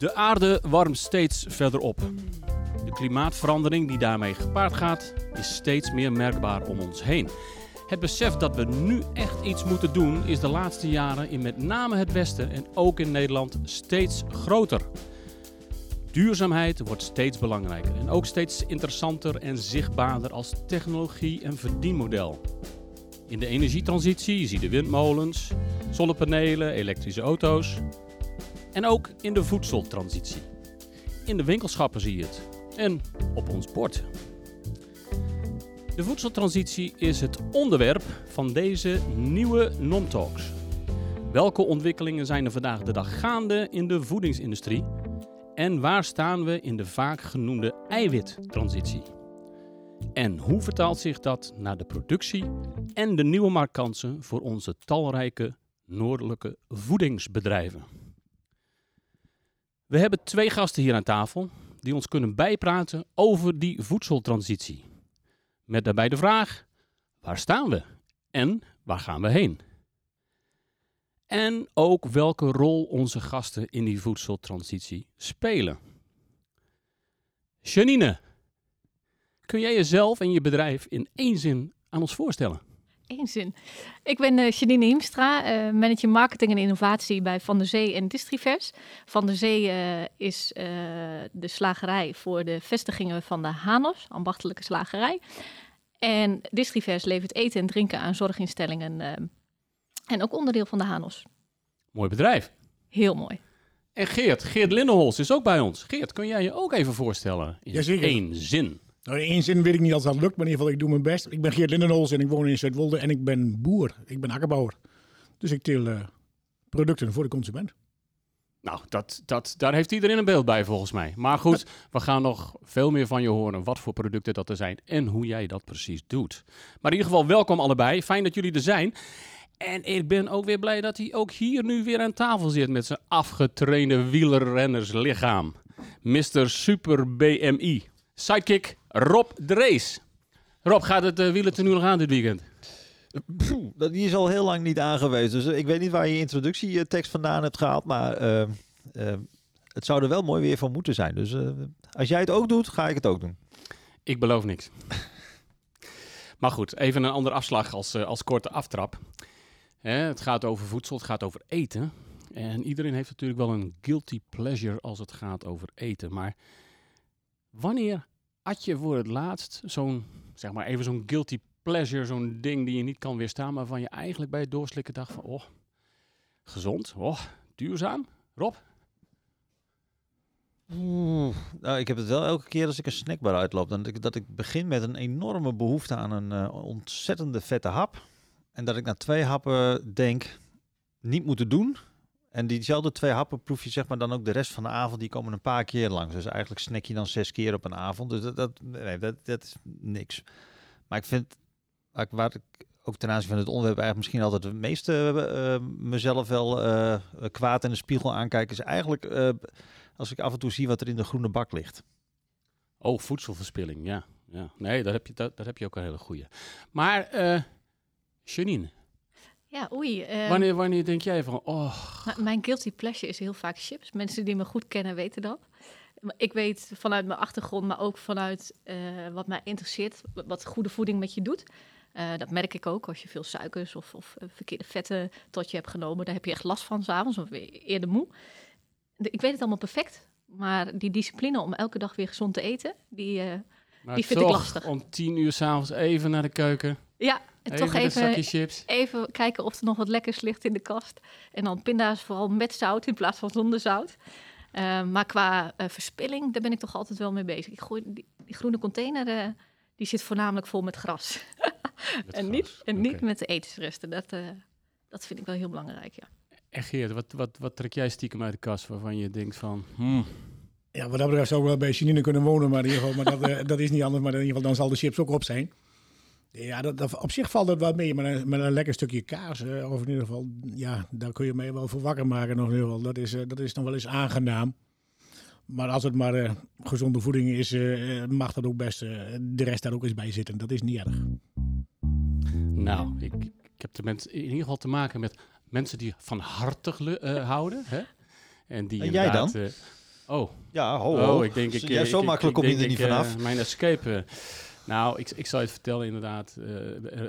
De aarde warmt steeds verder op. De klimaatverandering die daarmee gepaard gaat, is steeds meer merkbaar om ons heen. Het besef dat we nu echt iets moeten doen, is de laatste jaren in met name het Westen en ook in Nederland steeds groter. Duurzaamheid wordt steeds belangrijker en ook steeds interessanter en zichtbaarder als technologie en verdienmodel. In de energietransitie zie je de windmolens, zonnepanelen, elektrische auto's. En ook in de voedseltransitie. In de winkelschappen zie je het. En op ons bord. De voedseltransitie is het onderwerp van deze nieuwe NOM-talks. Welke ontwikkelingen zijn er vandaag de dag gaande in de voedingsindustrie? En waar staan we in de vaak genoemde eiwittransitie? En hoe vertaalt zich dat naar de productie en de nieuwe marktkansen voor onze talrijke noordelijke voedingsbedrijven? We hebben twee gasten hier aan tafel die ons kunnen bijpraten over die voedseltransitie. Met daarbij de vraag: waar staan we en waar gaan we heen? En ook welke rol onze gasten in die voedseltransitie spelen. Janine, kun jij jezelf en je bedrijf in één zin aan ons voorstellen? Eén zin. Ik ben uh, Janine Hiemstra, uh, manager marketing en innovatie bij Van der Zee en Distrivers. Van der Zee uh, is de slagerij voor de vestigingen van de Hanos, ambachtelijke slagerij. En Distrivers levert eten en drinken aan zorginstellingen en ook onderdeel van de Hanos. Mooi bedrijf. Heel mooi. En Geert, Geert Lindenholz is ook bij ons. Geert, kun jij je ook even voorstellen in Jazeker. één zin? Nou, in één zin weet ik niet als dat lukt, maar in ieder geval, ik doe mijn best. Ik ben Geert Lindenholz en ik woon in Zuidwolde en ik ben boer. Ik ben akkerbouwer. Dus ik teel uh, producten voor de consument. Nou, dat, dat, daar heeft iedereen een beeld bij volgens mij. Maar goed, we gaan nog veel meer van je horen wat voor producten dat er zijn en hoe jij dat precies doet. Maar in ieder geval welkom allebei. Fijn dat jullie er zijn. En ik ben ook weer blij dat hij ook hier nu weer aan tafel zit met zijn afgetrainde wielerrennerslichaam. Mr. Super BMI. Sidekick Rob Drees. Rob, gaat het uh, wielen nu nog aan dit weekend? Pff, die is al heel lang niet aangewezen. Dus ik weet niet waar je introductietekst vandaan hebt gehaald. Maar uh, uh, het zou er wel mooi weer van moeten zijn. Dus als jij het ook doet, ga ik het ook doen. Ik beloof niks. maar goed, even een andere afslag als, als korte aftrap. Hè, het gaat over voedsel, het gaat over eten. En iedereen heeft natuurlijk wel een guilty pleasure als het gaat over eten. Maar wanneer at je voor het laatst zo'n, zeg maar even zo'n guilty pleasure, zo'n ding die je niet kan weerstaan, maar van je eigenlijk bij het doorslikken dacht van, oh, gezond, oh, duurzaam. Rob? Oeh, nou, ik heb het wel elke keer als ik een snackbar uitloop, dat ik, dat ik begin met een enorme behoefte aan een uh, ontzettende vette hap. En dat ik na twee happen denk, niet moeten doen. En diezelfde twee happen proef je zeg maar dan ook de rest van de avond. Die komen een paar keer langs. Dus eigenlijk snack je dan zes keer op een avond. Dus dat, nee, dat, dat is niks. Maar ik vind, waar ik, ook ten aanzien van het onderwerp eigenlijk misschien altijd het meeste uh, mezelf wel uh, kwaad in de spiegel aankijk, is eigenlijk als ik af en toe zie wat er in de groene bak ligt. Oh, voedselverspilling, ja. ja. Nee, daar heb, je, daar, heb je ook een hele goede. Maar, Janine, ja, oei. Uh, wanneer, wanneer denk jij van, oh... Mijn guilty pleasure is heel vaak chips. Mensen die me goed kennen weten dat. Ik weet vanuit mijn achtergrond, maar ook vanuit uh, wat mij interesseert, wat goede voeding met je doet. Uh, dat merk ik ook als je veel suikers of, of verkeerde vetten tot je hebt genomen. Daar heb je echt last van s'avonds of eerder moe. De, ik weet het allemaal perfect, maar die discipline om elke dag weer gezond te eten, die, die vind ik lastig. om tien uur s'avonds even naar de keuken. Ja, en even toch even, chips. even kijken of er nog wat lekkers ligt in de kast. En dan pinda's vooral met zout in plaats van zonder zout. Uh, maar qua uh, verspilling, daar ben ik toch altijd wel mee bezig. Ik gooi die, die groene container, uh, die zit voornamelijk vol met gras. Met en gras. niet, en niet met de etensresten. Dat, dat vind ik wel heel belangrijk, ja. En Geert, wat, wat, wat trek jij stiekem uit de kast waarvan je denkt van... Hmm, Ja, wat dat betreft zou ik wel bij Janine kunnen wonen, maar in ieder geval, maar dat, uh, dat is niet anders. Maar in ieder geval, dan zal de chips ook op zijn. Ja, dat, dat, op zich valt dat wel mee, maar een, met een lekker stukje kaas, uh, of in ieder geval, ja, daar kun je mij wel voor wakker maken nog in ieder geval. Dat is, uh, dat is nog wel eens aangenaam. Maar als het maar uh, gezonde voeding is, mag dat ook best de rest daar ook eens bij zitten. Dat is niet erg. Nou, ik, ik heb met, in ieder geval te maken met mensen die van hartig houden. Hè? En die En jij dan? Uh, Oh, Ja, ho, ho. oh ik denk... Ik, Ja, ik- zo ik- makkelijk ik kom je er niet vanaf. eh, mijn escape... nou, ik, ik zal je het vertellen inderdaad. eh,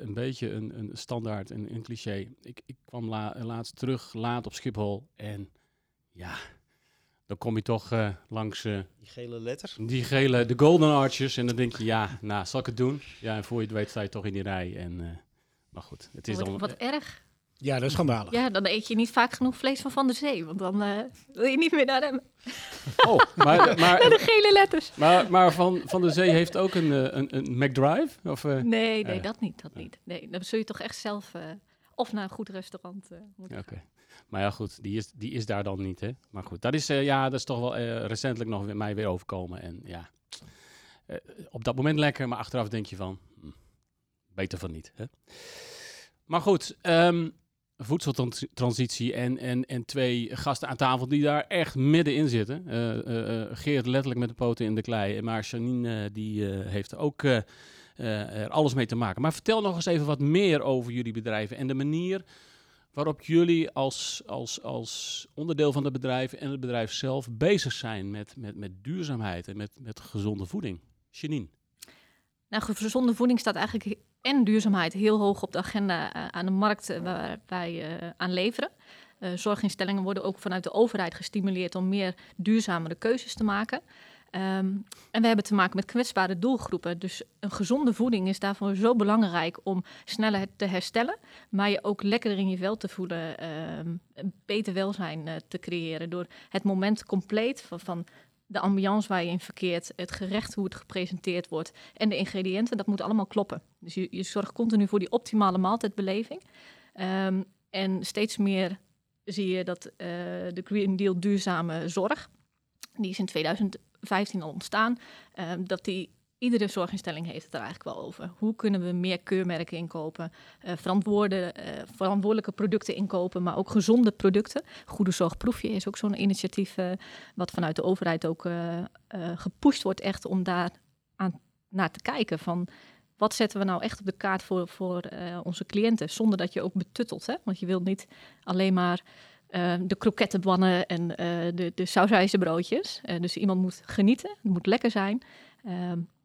een beetje een, een standaard, een, een cliché. Ik, ik kwam la- laatst terug, laat op Schiphol. En ja, dan kom je toch eh, langs eh, Die gele letters. die gele, de golden arches. En dan denk je, ja, nou, zal ik het doen? Ja, en voor je het weet sta je toch in die rij. En, eh, maar goed, het is wat, dan... wat erg. Ja, dat is schandalig. Ja, dan eet je niet vaak genoeg vlees van Van der Zee. Want dan eh, wil je niet meer naar hem. Oh, maar, Naar maar, de gele letters. maar, maar van, van de Zee heeft ook een, eh, een, een McDrive? Of, eh? Nee, nee, Eh, dat niet. Dat niet. Nee, dan zul je toch echt zelf... eh, of naar een goed restaurant moeten Ja, Oké. Maar ja, goed, die is, die is daar dan niet, hè? Maar goed, dat is, eh, ja, dat is toch wel eh, recentelijk nog weer, mij weer overkomen. En ja, eh, op dat moment lekker, maar achteraf denk je van, hm, beter van niet, hè? Maar goed, ehm, voedseltransitie en, en, en twee gasten aan tafel die daar echt middenin zitten. Eh, eh, eh, Geert letterlijk met de poten in de klei, maar Janine die heeft ook er alles mee te maken. Maar vertel nog eens even wat meer over jullie bedrijven en de manier waarop jullie als, als, als onderdeel van het bedrijf en het bedrijf zelf bezig zijn met, met, met duurzaamheid en met, met gezonde voeding. Janine. Nou, gezonde voeding staat eigenlijk en duurzaamheid heel hoog op de agenda eh, aan de markt eh, waar wij eh, aan leveren. Zorginstellingen worden ook vanuit de overheid gestimuleerd om meer duurzamere keuzes te maken. Ehm, en we hebben te maken met kwetsbare doelgroepen. Dus een gezonde voeding is daarvoor zo belangrijk om sneller te herstellen, maar je ook lekkerder in je vel te voelen, ehm, een beter welzijn te creëren door het moment compleet van, van de ambiance waar je in verkeert, het gerecht hoe het gepresenteerd wordt en de ingrediënten, dat moet allemaal kloppen. Dus je, zorgt continu voor die optimale maaltijdbeleving. Ehm, en steeds meer zie je dat eh, de Green Deal duurzame zorg, die is in 2015 al ontstaan, ehm, dat die iedere zorginstelling heeft het er eigenlijk wel over. Hoe kunnen we meer keurmerken inkopen, eh, verantwoorde, eh, verantwoordelijke producten inkopen, maar ook gezonde producten. Goede Zorg Proefje is ook zo'n initiatief eh, wat vanuit de overheid ook gepusht wordt echt om daar aan naar te kijken van wat zetten we nou echt op de kaart voor, voor onze cliënten, zonder dat je ook betuttelt. Hè? Want je wilt niet alleen maar eh, de krokettenbannen en de, de sausijzenbroodjes. Dus iemand moet genieten, het moet lekker zijn.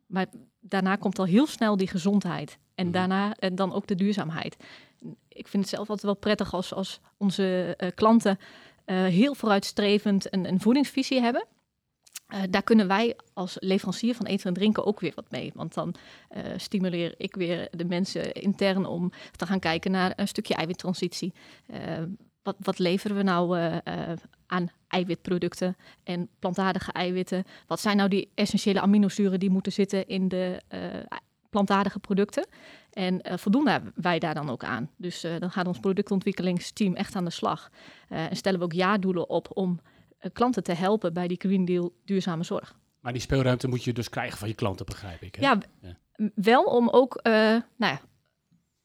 Maar daarna komt al heel snel die gezondheid. En Mhm. daarna en dan ook de duurzaamheid. Ik vind het zelf altijd wel prettig als, als onze eh, klanten eh, heel vooruitstrevend een, een voedingsvisie hebben. Eh, daar kunnen wij als leverancier van eten en drinken ook weer wat mee. Want dan stimuleer ik weer de mensen intern om te gaan kijken naar een stukje eiwittransitie. Wat, wat leveren we nou eh, eh, aan eiwitproducten en plantaardige eiwitten? Wat zijn nou die essentiële aminozuren die moeten zitten in de eh, plantaardige producten? En voldoen wij daar dan ook aan? Dus dan gaat ons productontwikkelingsteam echt aan de slag. En stellen we ook jaardoelen op om klanten te helpen bij die Green Deal duurzame zorg. Maar die speelruimte moet je dus krijgen van je klanten, begrijp ik. Hè? Ja, wel om ook nou ja,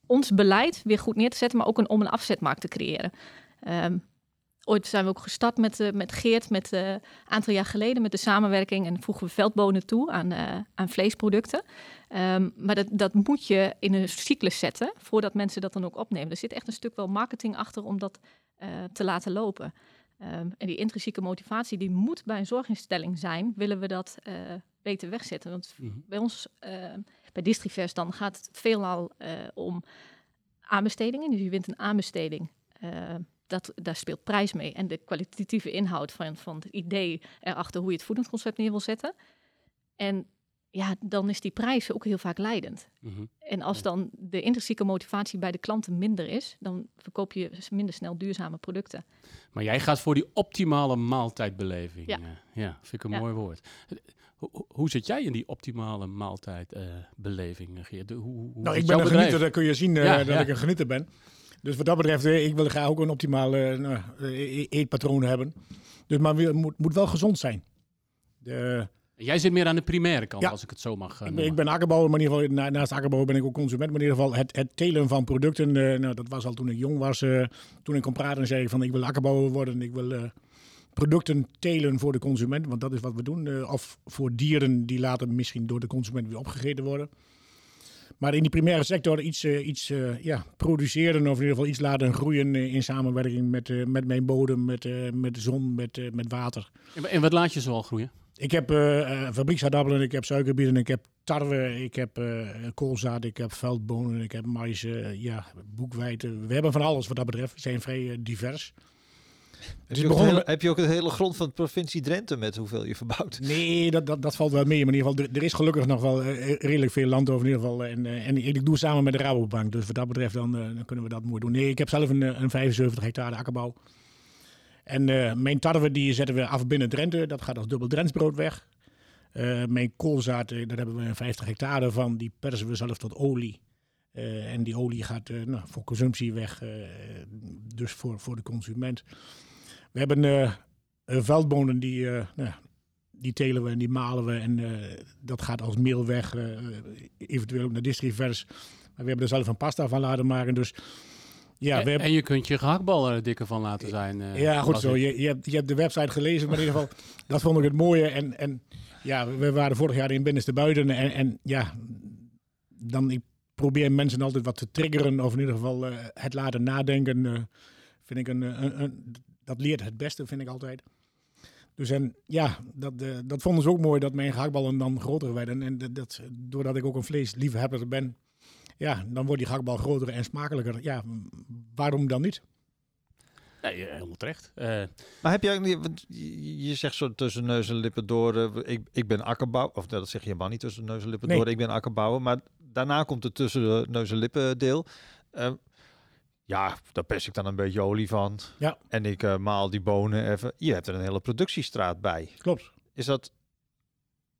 ons beleid weer goed neer te zetten, maar ook een om- en afzetmarkt te creëren. Ehm, ooit zijn we ook gestart met, eh, met Geert, met eh, een aantal jaar geleden, met de samenwerking en voegen we veldbonen toe aan, eh, aan vleesproducten. Ehm, maar dat, dat moet je in een cyclus zetten voordat mensen dat dan ook opnemen. Er zit echt een stuk wel marketing achter om dat te laten lopen. Ehm, en die intrinsieke motivatie, die moet bij een zorginstelling zijn, willen we dat beter wegzetten. Want Mhm. bij ons, bij Distrivers, dan gaat het veelal om aanbestedingen. Dus je wint een aanbesteding. Dat, daar speelt prijs mee. En de kwalitatieve inhoud van, van het idee erachter hoe je het voedingsconcept neer wil zetten. En ja, dan is die prijs ook heel vaak leidend. Mhm. En als dan de intrinsieke motivatie bij de klanten minder is, dan verkoop je minder snel duurzame producten. Maar jij gaat voor die optimale maaltijdbeleving. Ja. eh. ja vind ik een Ja. mooi woord. Hoe, zit jij in die optimale maaltijdbeleving, eh, Geert? Hoe, hoe Nou, ik ben een bedrijf? genieter, dat kun je zien eh, Ja, dat ja. ik een genieter ben. Dus wat dat betreft, eh, ik wil graag ook een optimaal eh, nou, eh, eetpatroon hebben. Dus maar het moet, moet wel gezond zijn. De, Jij zit meer aan de primaire kant, Ja. als ik het zo mag ik, ben, noemen. ik ben akkerbouwer, maar in ieder geval, na- naast akkerbouwer ben ik ook consument. Maar in ieder geval het, het telen van producten, nou, dat was al toen ik jong was. toen ik kon praten, zei ik van ik wil akkerbouwer worden. Ik wil producten telen voor de consument, want dat is wat we doen. of voor dieren die later misschien door de consument weer opgegeten worden. Maar in die primaire sector iets, eh, iets eh, ja, produceren of in ieder geval iets laten groeien eh, in samenwerking met, met mijn bodem, met, met de zon, met, met water. En, wat laat je zoal groeien? Ik heb fabrieksaardappelen, ik heb suikerbieten, ik heb tarwe, ik heb eh, koolzaad, ik heb veldbonen, ik heb mais, eh, ja, boekwijten. We hebben van alles wat dat betreft. We zijn vrij divers. Heb is je, ook het begonnen hele, heb je ook het hele grond van de provincie Drenthe met hoeveel je verbouwt? Nee, dat, dat, dat valt wel mee. Maar in ieder geval, er, is gelukkig nog wel eh, redelijk veel land over in ieder geval. En, eh, en ik doe samen met de Rabobank. Dus wat dat betreft, dan, eh, dan kunnen we dat mooi doen. Nee, ik heb zelf een, eh, een 75 hectare akkerbouw. En eh, mijn tarwe die zetten we af binnen Drenthe. Dat gaat als dubbel Drentsbrood weg. Eh, mijn koolzaad, eh, daar hebben we een 50 hectare van. Die persen we zelf tot olie. Eh, en die olie gaat eh, nou, voor consumptie weg. eh, dus voor, voor de consument. We hebben eh, eh, veldbonen die, eh, nou, die telen we en die malen we. En dat gaat als meel weg. eventueel ook naar distrivers. Maar we hebben er zelf een pasta van laten maken. Dus ja, en, hebben... en je kunt je gehaktballen er dikker van laten zijn. Ja, goed zo. Je, je, hebt, je hebt de website gelezen, maar in ieder geval, dat vond ik het mooie. En, en ja, we waren vorig jaar in binnenste buiten. En, en ja, dan ik probeer mensen altijd wat te triggeren. Of in ieder geval het laten nadenken. vind ik een, een, een- dat leert het beste, vind ik altijd. Dus en ja, dat, eh, dat vonden ze ook mooi dat mijn gehaktballen dan groter werden. En dat, dat, doordat ik ook een vleesliefhebber ben, ja, dan wordt die gehaktbal groter en smakelijker. Ja, waarom dan niet? Nee, eh, helemaal terecht. Eh, Maar heb niet, want je zegt zo tussen neus en lippen door, ik, ik ben akkerbouwer, of dat zeg je helemaal niet tussen neus en lippen Nee. door, ik ben akkerbouwer, maar daarna komt het tussen de neus en lippen deel. Ja, daar pers ik dan een beetje olie van. Ja. En ik eh, maal die bonen even. Je hebt er een hele productiestraat bij. Klopt. Is dat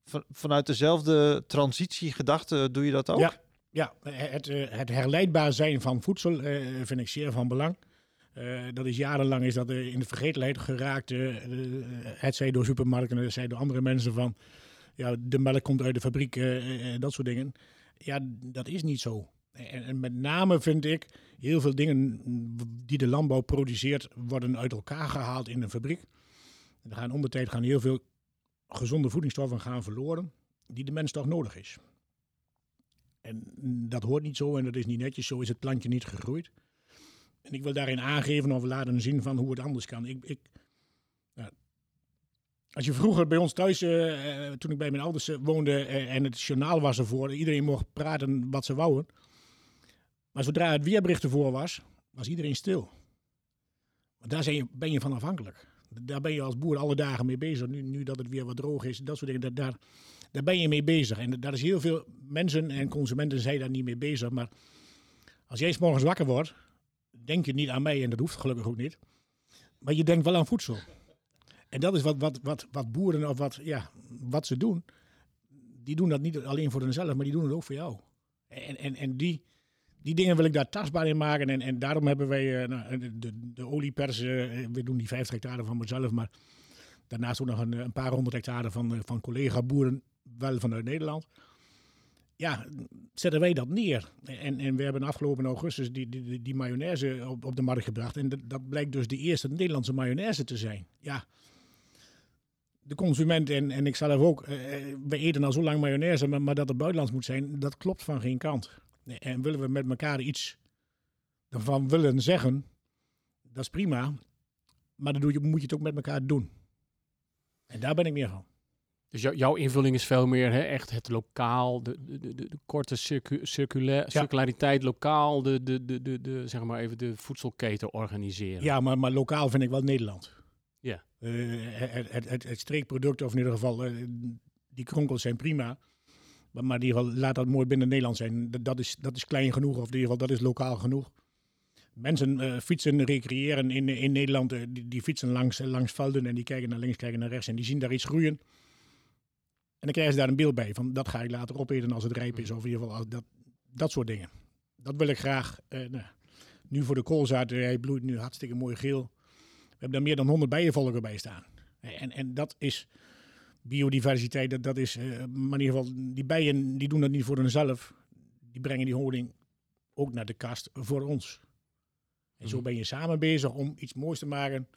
van, vanuit dezelfde transitiegedachte doe je dat ook? Ja. Ja, het, eh, het herleidbaar zijn van voedsel eh, vind ik zeer van belang. Eh, dat is jarenlang is dat eh, in de vergetelheid geraakt. eh, eh, het zij door supermarkten, het zij door andere mensen van... Ja, de melk komt uit de fabriek, eh, eh, dat soort dingen. Ja, dat is niet zo. En, met name vind ik, heel veel dingen die de landbouw produceert... worden uit elkaar gehaald in een fabriek. Er gaan om tijd gaan heel veel gezonde voedingsstoffen gaan verloren... die de mens toch nodig is. En dat hoort niet zo en dat is niet netjes. Zo is het plantje niet gegroeid. En ik wil daarin aangeven of laten zien van hoe het anders kan. Ik, ik. Als je vroeger bij ons thuis, eh, eh, toen ik bij mijn ouders eh, woonde en het journaal was ervoor, iedereen mocht praten wat ze wouden. Maar zodra het weerbericht ervoor was, was iedereen stil. Want daar ben je van afhankelijk. Daar ben je als boer alle dagen mee bezig. Nu, nu dat het weer wat droog is, dat soort dingen. Dat, daar, daar ben je mee bezig. En daar is heel veel mensen en consumenten zijn daar niet mee bezig. Maar als jij 's morgens wakker wordt, denk je niet aan mij. En dat hoeft gelukkig ook niet. Maar je denkt wel aan voedsel. En dat is wat, wat, wat, wat boeren of wat, ja, wat ze doen. Die doen dat niet alleen voor hunzelf, maar die doen het ook voor jou. En, en, en die, die dingen wil ik daar tastbaar in maken. En, en daarom hebben wij eh, nou, de, de, oliepers. eh, we doen die 50 hectare van mezelf. Maar daarnaast ook nog een, een paar honderd hectare van, eh, van collega-boeren. Wel vanuit Nederland. Ja, zetten wij dat neer. En, en we hebben afgelopen augustus die, die, die, mayonaise op, op de markt gebracht. En dat, dat blijkt dus de eerste Nederlandse mayonaise te zijn. Ja, de consument en, en ik zelf ook, eh, eh, we eten al zo lang mayonaise, maar, maar dat het buitenlands moet zijn, dat klopt van geen kant. En willen we met elkaar iets ervan willen zeggen, dat is prima. Maar dan doe je, moet je het ook met elkaar doen. En daar ben ik meer van. Dus jou- jouw invulling is veel meer hè, echt het lokaal, de, de, de, de korte circu, circula- circulariteit lokaal, de, de, de, de, de, zeg maar even de voedselketen organiseren. Ja, maar, maar lokaal vind ik wel Nederland. Ja. Eh, het, het, het, het streekproduct, of in ieder geval, eh, die kronkels zijn prima. Maar, maar in ieder geval, laat dat mooi binnen Nederland zijn. Dat, is, dat is klein genoeg, of in ieder geval, dat is lokaal genoeg. Mensen eh, fietsen, recreëren in, in Nederland. eh, die, die fietsen langs, langs velden en die kijken naar links, kijken naar rechts. En die zien daar iets groeien. En dan krijgen ze daar een beeld bij. Van, dat ga ik later opeten als het rijp is. Of in ieder geval, als dat, dat soort dingen. Dat wil ik graag. eh, nou, nu voor de koolzaad, eh, hij bloeit nu hartstikke mooi geel. We hebben daar meer dan 100 bijenvolken bij staan. En, en dat is biodiversiteit, dat, dat is, maar in ieder geval, die bijen die doen dat niet voor hunzelf. Die brengen die honing ook naar de kast voor ons. En zo Mhm. ben je samen bezig om iets moois te maken,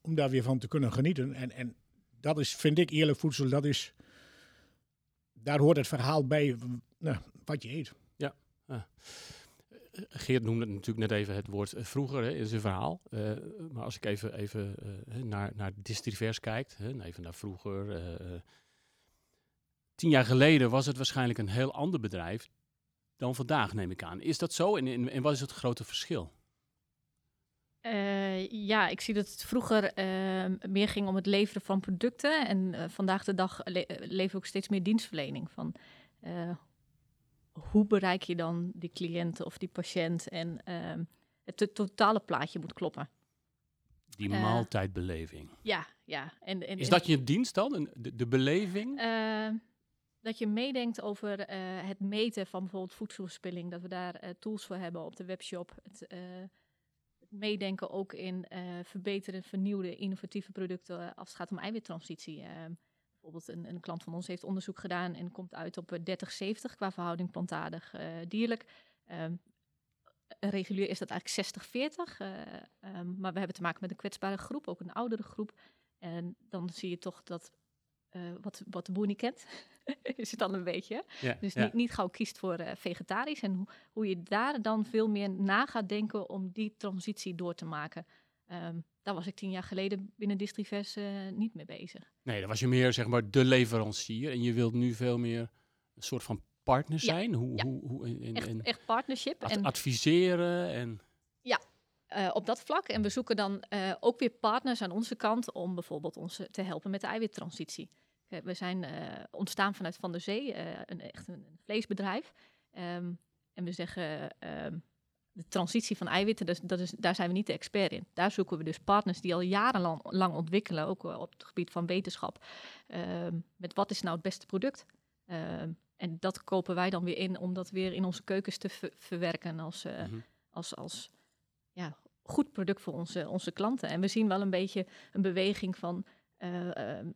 om daar weer van te kunnen genieten. En, en dat is, vind ik, eerlijk voedsel, dat is, daar hoort het verhaal bij, nou, wat je eet. Geert noemde natuurlijk net even het woord eh, vroeger hè, in zijn verhaal. Uh, maar als ik even, even uh, naar, naar Distrivers kijkt, hè, even naar vroeger. tien jaar geleden was het waarschijnlijk een heel ander bedrijf dan vandaag, neem ik aan. Is dat zo en, en, wat is het grote verschil? ja, ik zie dat het vroeger meer ging om het leveren van producten. En vandaag de dag le leven we ook steeds meer dienstverlening. Van hoe bereik je dan die cliënt of die patiënt? En uh, het totale plaatje moet kloppen. Die uh, maaltijdbeleving. Ja, ja. En, en, is dat je dienst dan, de, de beleving? Uh, dat je meedenkt over uh, het meten van bijvoorbeeld voedselverspilling. Dat we daar uh, tools voor hebben op de webshop. Het, het meedenken ook in verbeteren, vernieuwde, innovatieve producten als het gaat om eiwittransitie. Ehm, bijvoorbeeld een, een, klant van ons heeft onderzoek gedaan en komt uit op 30-70 eh, qua verhouding plantaardig uh, dierlijk. Um, regulier is dat eigenlijk 60-40, uh, um, maar we hebben te maken met een kwetsbare groep, ook een oudere groep. En dan zie je toch dat uh, wat, wat de boer niet kent, is het dan een beetje. Ja, dus ja. niet, niet gauw kiest voor vegetarisch. En hoe, hoe je daar dan veel meer na gaat denken om die transitie door te maken. Um, daar was ik tien jaar geleden binnen Distrivers uh, niet mee bezig. Nee, dan was je meer zeg maar de leverancier. En je wilt nu veel meer een soort van partner zijn. Ja, hoe, ja. hoe, hoe, en, echt, echt partnership. Ad en adviseren en... Ja, uh, op dat vlak. En we zoeken dan uh, ook weer partners aan onze kant om bijvoorbeeld ons te helpen met de eiwittransitie. We zijn ontstaan vanuit Van der Zee, een, echt een, een vleesbedrijf. Um, en we zeggen, um, de transitie van eiwitten, dus dat is, daar zijn we niet de expert in. Daar zoeken we dus partners die al jarenlang lang ontwikkelen, ook op het gebied van wetenschap. Uh, met wat is nou het beste product? Uh, en dat kopen wij dan weer in om dat weer in onze keukens te ver verwerken als, uh, mm -hmm. als, als ja, goed product voor onze, onze klanten. En we zien wel een beetje een beweging van eh, ehm,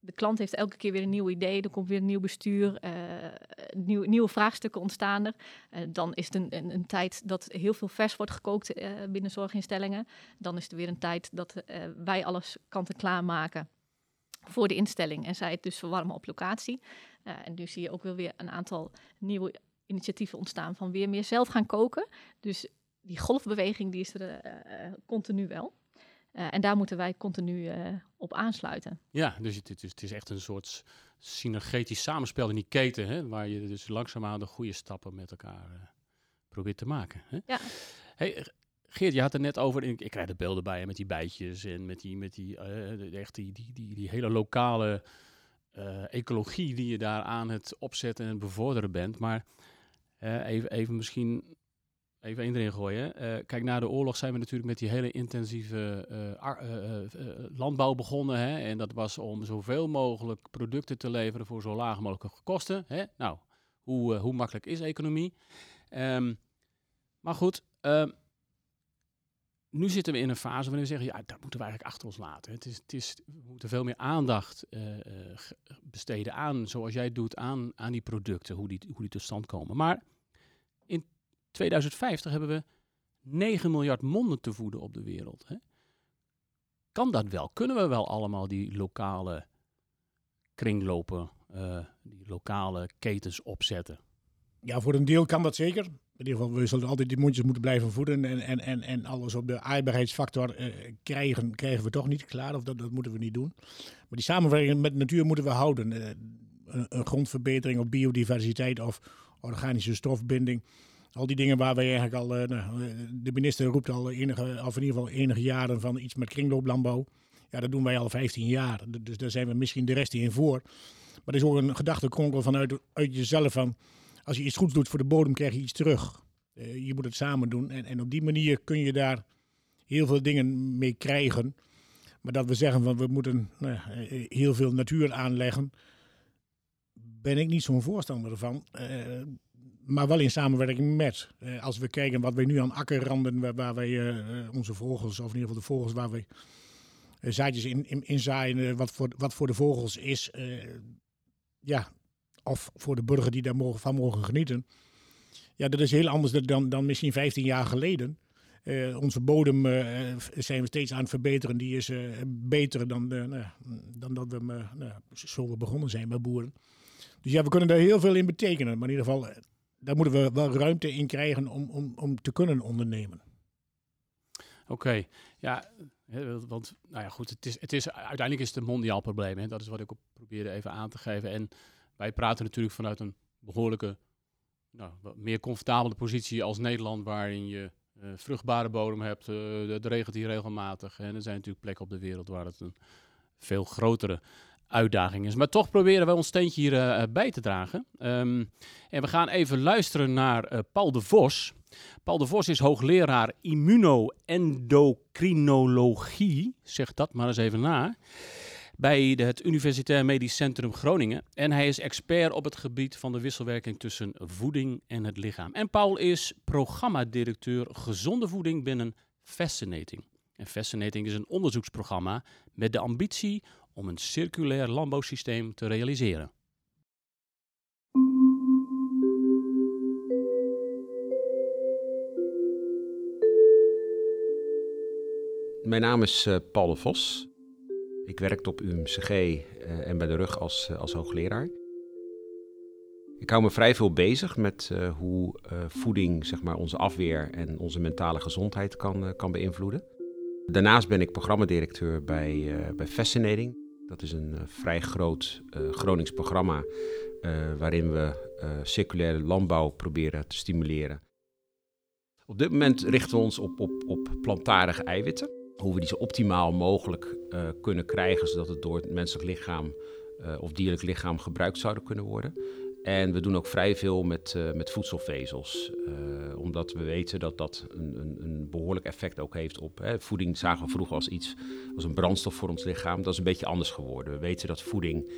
de klant heeft elke keer weer een nieuw idee. Er komt weer een nieuw bestuur. Uh, nieuw, nieuwe vraagstukken ontstaan er. Uh, dan is het een, een, tijd dat heel veel vers wordt gekookt uh, binnen zorginstellingen. Dan is er weer een tijd dat wij alles kant-en-klaar maken voor de instelling. En zij het dus verwarmen op locatie. en nu zie je ook wel weer een aantal nieuwe initiatieven ontstaan van weer meer zelf gaan koken. Dus die golfbeweging die is er continu wel. Uh, en daar moeten wij continu uh, op aansluiten. Ja, dus het, het, is, het, is, echt een soort synergetisch samenspel in die keten, hè, waar je dus langzaamaan de goede stappen met elkaar uh, probeert te maken. Hè? Ja. Hey, Geert, je had het net over, ik, ik krijg de beelden bij met die bijtjes en met die, met die, echt die, die, die, die, hele lokale ecologie die je daar aan het opzetten en het bevorderen bent. Maar even, even misschien even één erin gooien. Uh, kijk, na de oorlog zijn we natuurlijk met die hele intensieve uh, uh, landbouw begonnen. Hè? En dat was om zoveel mogelijk producten te leveren voor zo laag mogelijke kosten. Hè? Nou, hoe, hoe makkelijk is economie? Um, maar goed, um, nu zitten we in een fase waarin we zeggen, ja, dat moeten we eigenlijk achter ons laten. Het is, het is, we moeten veel meer aandacht besteden aan, zoals jij doet, aan, aan die producten, hoe die, hoe die tot stand komen. Maar 2050 hebben we 9 miljard monden te voeden op de wereld. Hè? Kan dat wel? Kunnen we wel allemaal die lokale kringlopen, uh, die lokale ketens opzetten? Ja, voor een deel kan dat zeker. In ieder geval, we zullen altijd die mondjes moeten blijven voeden. En, en, en, en alles op de aardbaarheidsfactor uh, krijgen, krijgen we toch niet klaar. Of dat, dat moeten we niet doen. Maar die samenwerking met natuur moeten we houden. Uh, een, een grondverbetering of biodiversiteit of organische stofbinding al die dingen waar wij eigenlijk al, uh, nou, de minister roept al enige, of in ieder geval enige jaren van iets met kringlooplandbouw. Ja, dat doen wij al 15 jaar. Dus daar zijn we misschien de rest in voor. Maar er is ook een gedachtekonkel vanuit uit jezelf van, als je iets goeds doet voor de bodem, krijg je iets terug. Uh, je moet het samen doen. En, en op die manier kun je daar heel veel dingen mee krijgen. Maar dat we zeggen van we moeten nou, heel veel natuur aanleggen, ben ik niet zo'n voorstander van. Uh, maar wel in samenwerking met. Uh, als we kijken wat wij nu aan akkerranden, waar, waar wij uh, onze vogels, of in ieder geval de vogels waar we zaadjes in, in, in zaaien, wat, voor, wat voor de vogels is, ja, of voor de burger die daar mogen, van mogen genieten. Ja, dat is heel anders dan, dan misschien 15 jaar geleden. onze bodem zijn we steeds aan het verbeteren. Die is beter dan, nou, dan dat we nou, zo we begonnen zijn bij boeren. Dus ja, we kunnen daar heel veel in betekenen. Maar in ieder geval, daar moeten we wel ruimte in krijgen om, om, om te kunnen ondernemen. Oké, ja, want nou ja, goed, het is, het is, uiteindelijk is het een mondiaal probleem. Hè? Dat is wat ik op probeerde even aan te geven. En wij praten natuurlijk vanuit een behoorlijke, nou, meer comfortabele positie als Nederland, waarin je uh, vruchtbare bodem hebt. Uh, het regent hier regelmatig. En er zijn natuurlijk plekken op de wereld waar het een veel grotere uitdaging is. Maar toch proberen we ons steentje hierbij uh, bij te dragen. Um, en we gaan even luisteren naar Paul de Vos. Paul de Vos is hoogleraar immuno-endocrinologie, zeg dat maar eens even na, bij het Universitair Medisch Centrum Groningen. En hij is expert op het gebied van de wisselwerking tussen voeding en het lichaam. En Paul is programmadirecteur gezonde voeding binnen Fascinating. En Fascinating is een onderzoeksprogramma met de ambitie om een circulair landbouwsysteem te realiseren. Mijn naam is uh, Paul de Vos. Ik werk op UMCG uh, en bij de rug als, uh, als hoogleraar. Ik hou me vrij veel bezig met hoe voeding zeg maar, onze afweer en onze mentale gezondheid kan, kan beïnvloeden. Daarnaast ben ik programmadirecteur bij, bij Fascinating. Dat is een vrij groot Gronings programma waarin we circulaire landbouw proberen te stimuleren. Op dit moment richten we ons op, op, op plantaardige eiwitten hoe we die zo optimaal mogelijk kunnen krijgen, zodat het door het menselijk lichaam of dierlijk lichaam gebruikt zouden kunnen worden. En we doen ook vrij veel met, uh, met voedselvezels, omdat we weten dat dat een, een, een behoorlijk effect ook heeft op hè, voeding. Zagen we vroeger als iets, als een brandstof voor ons lichaam. Dat is een beetje anders geworden. We weten dat voeding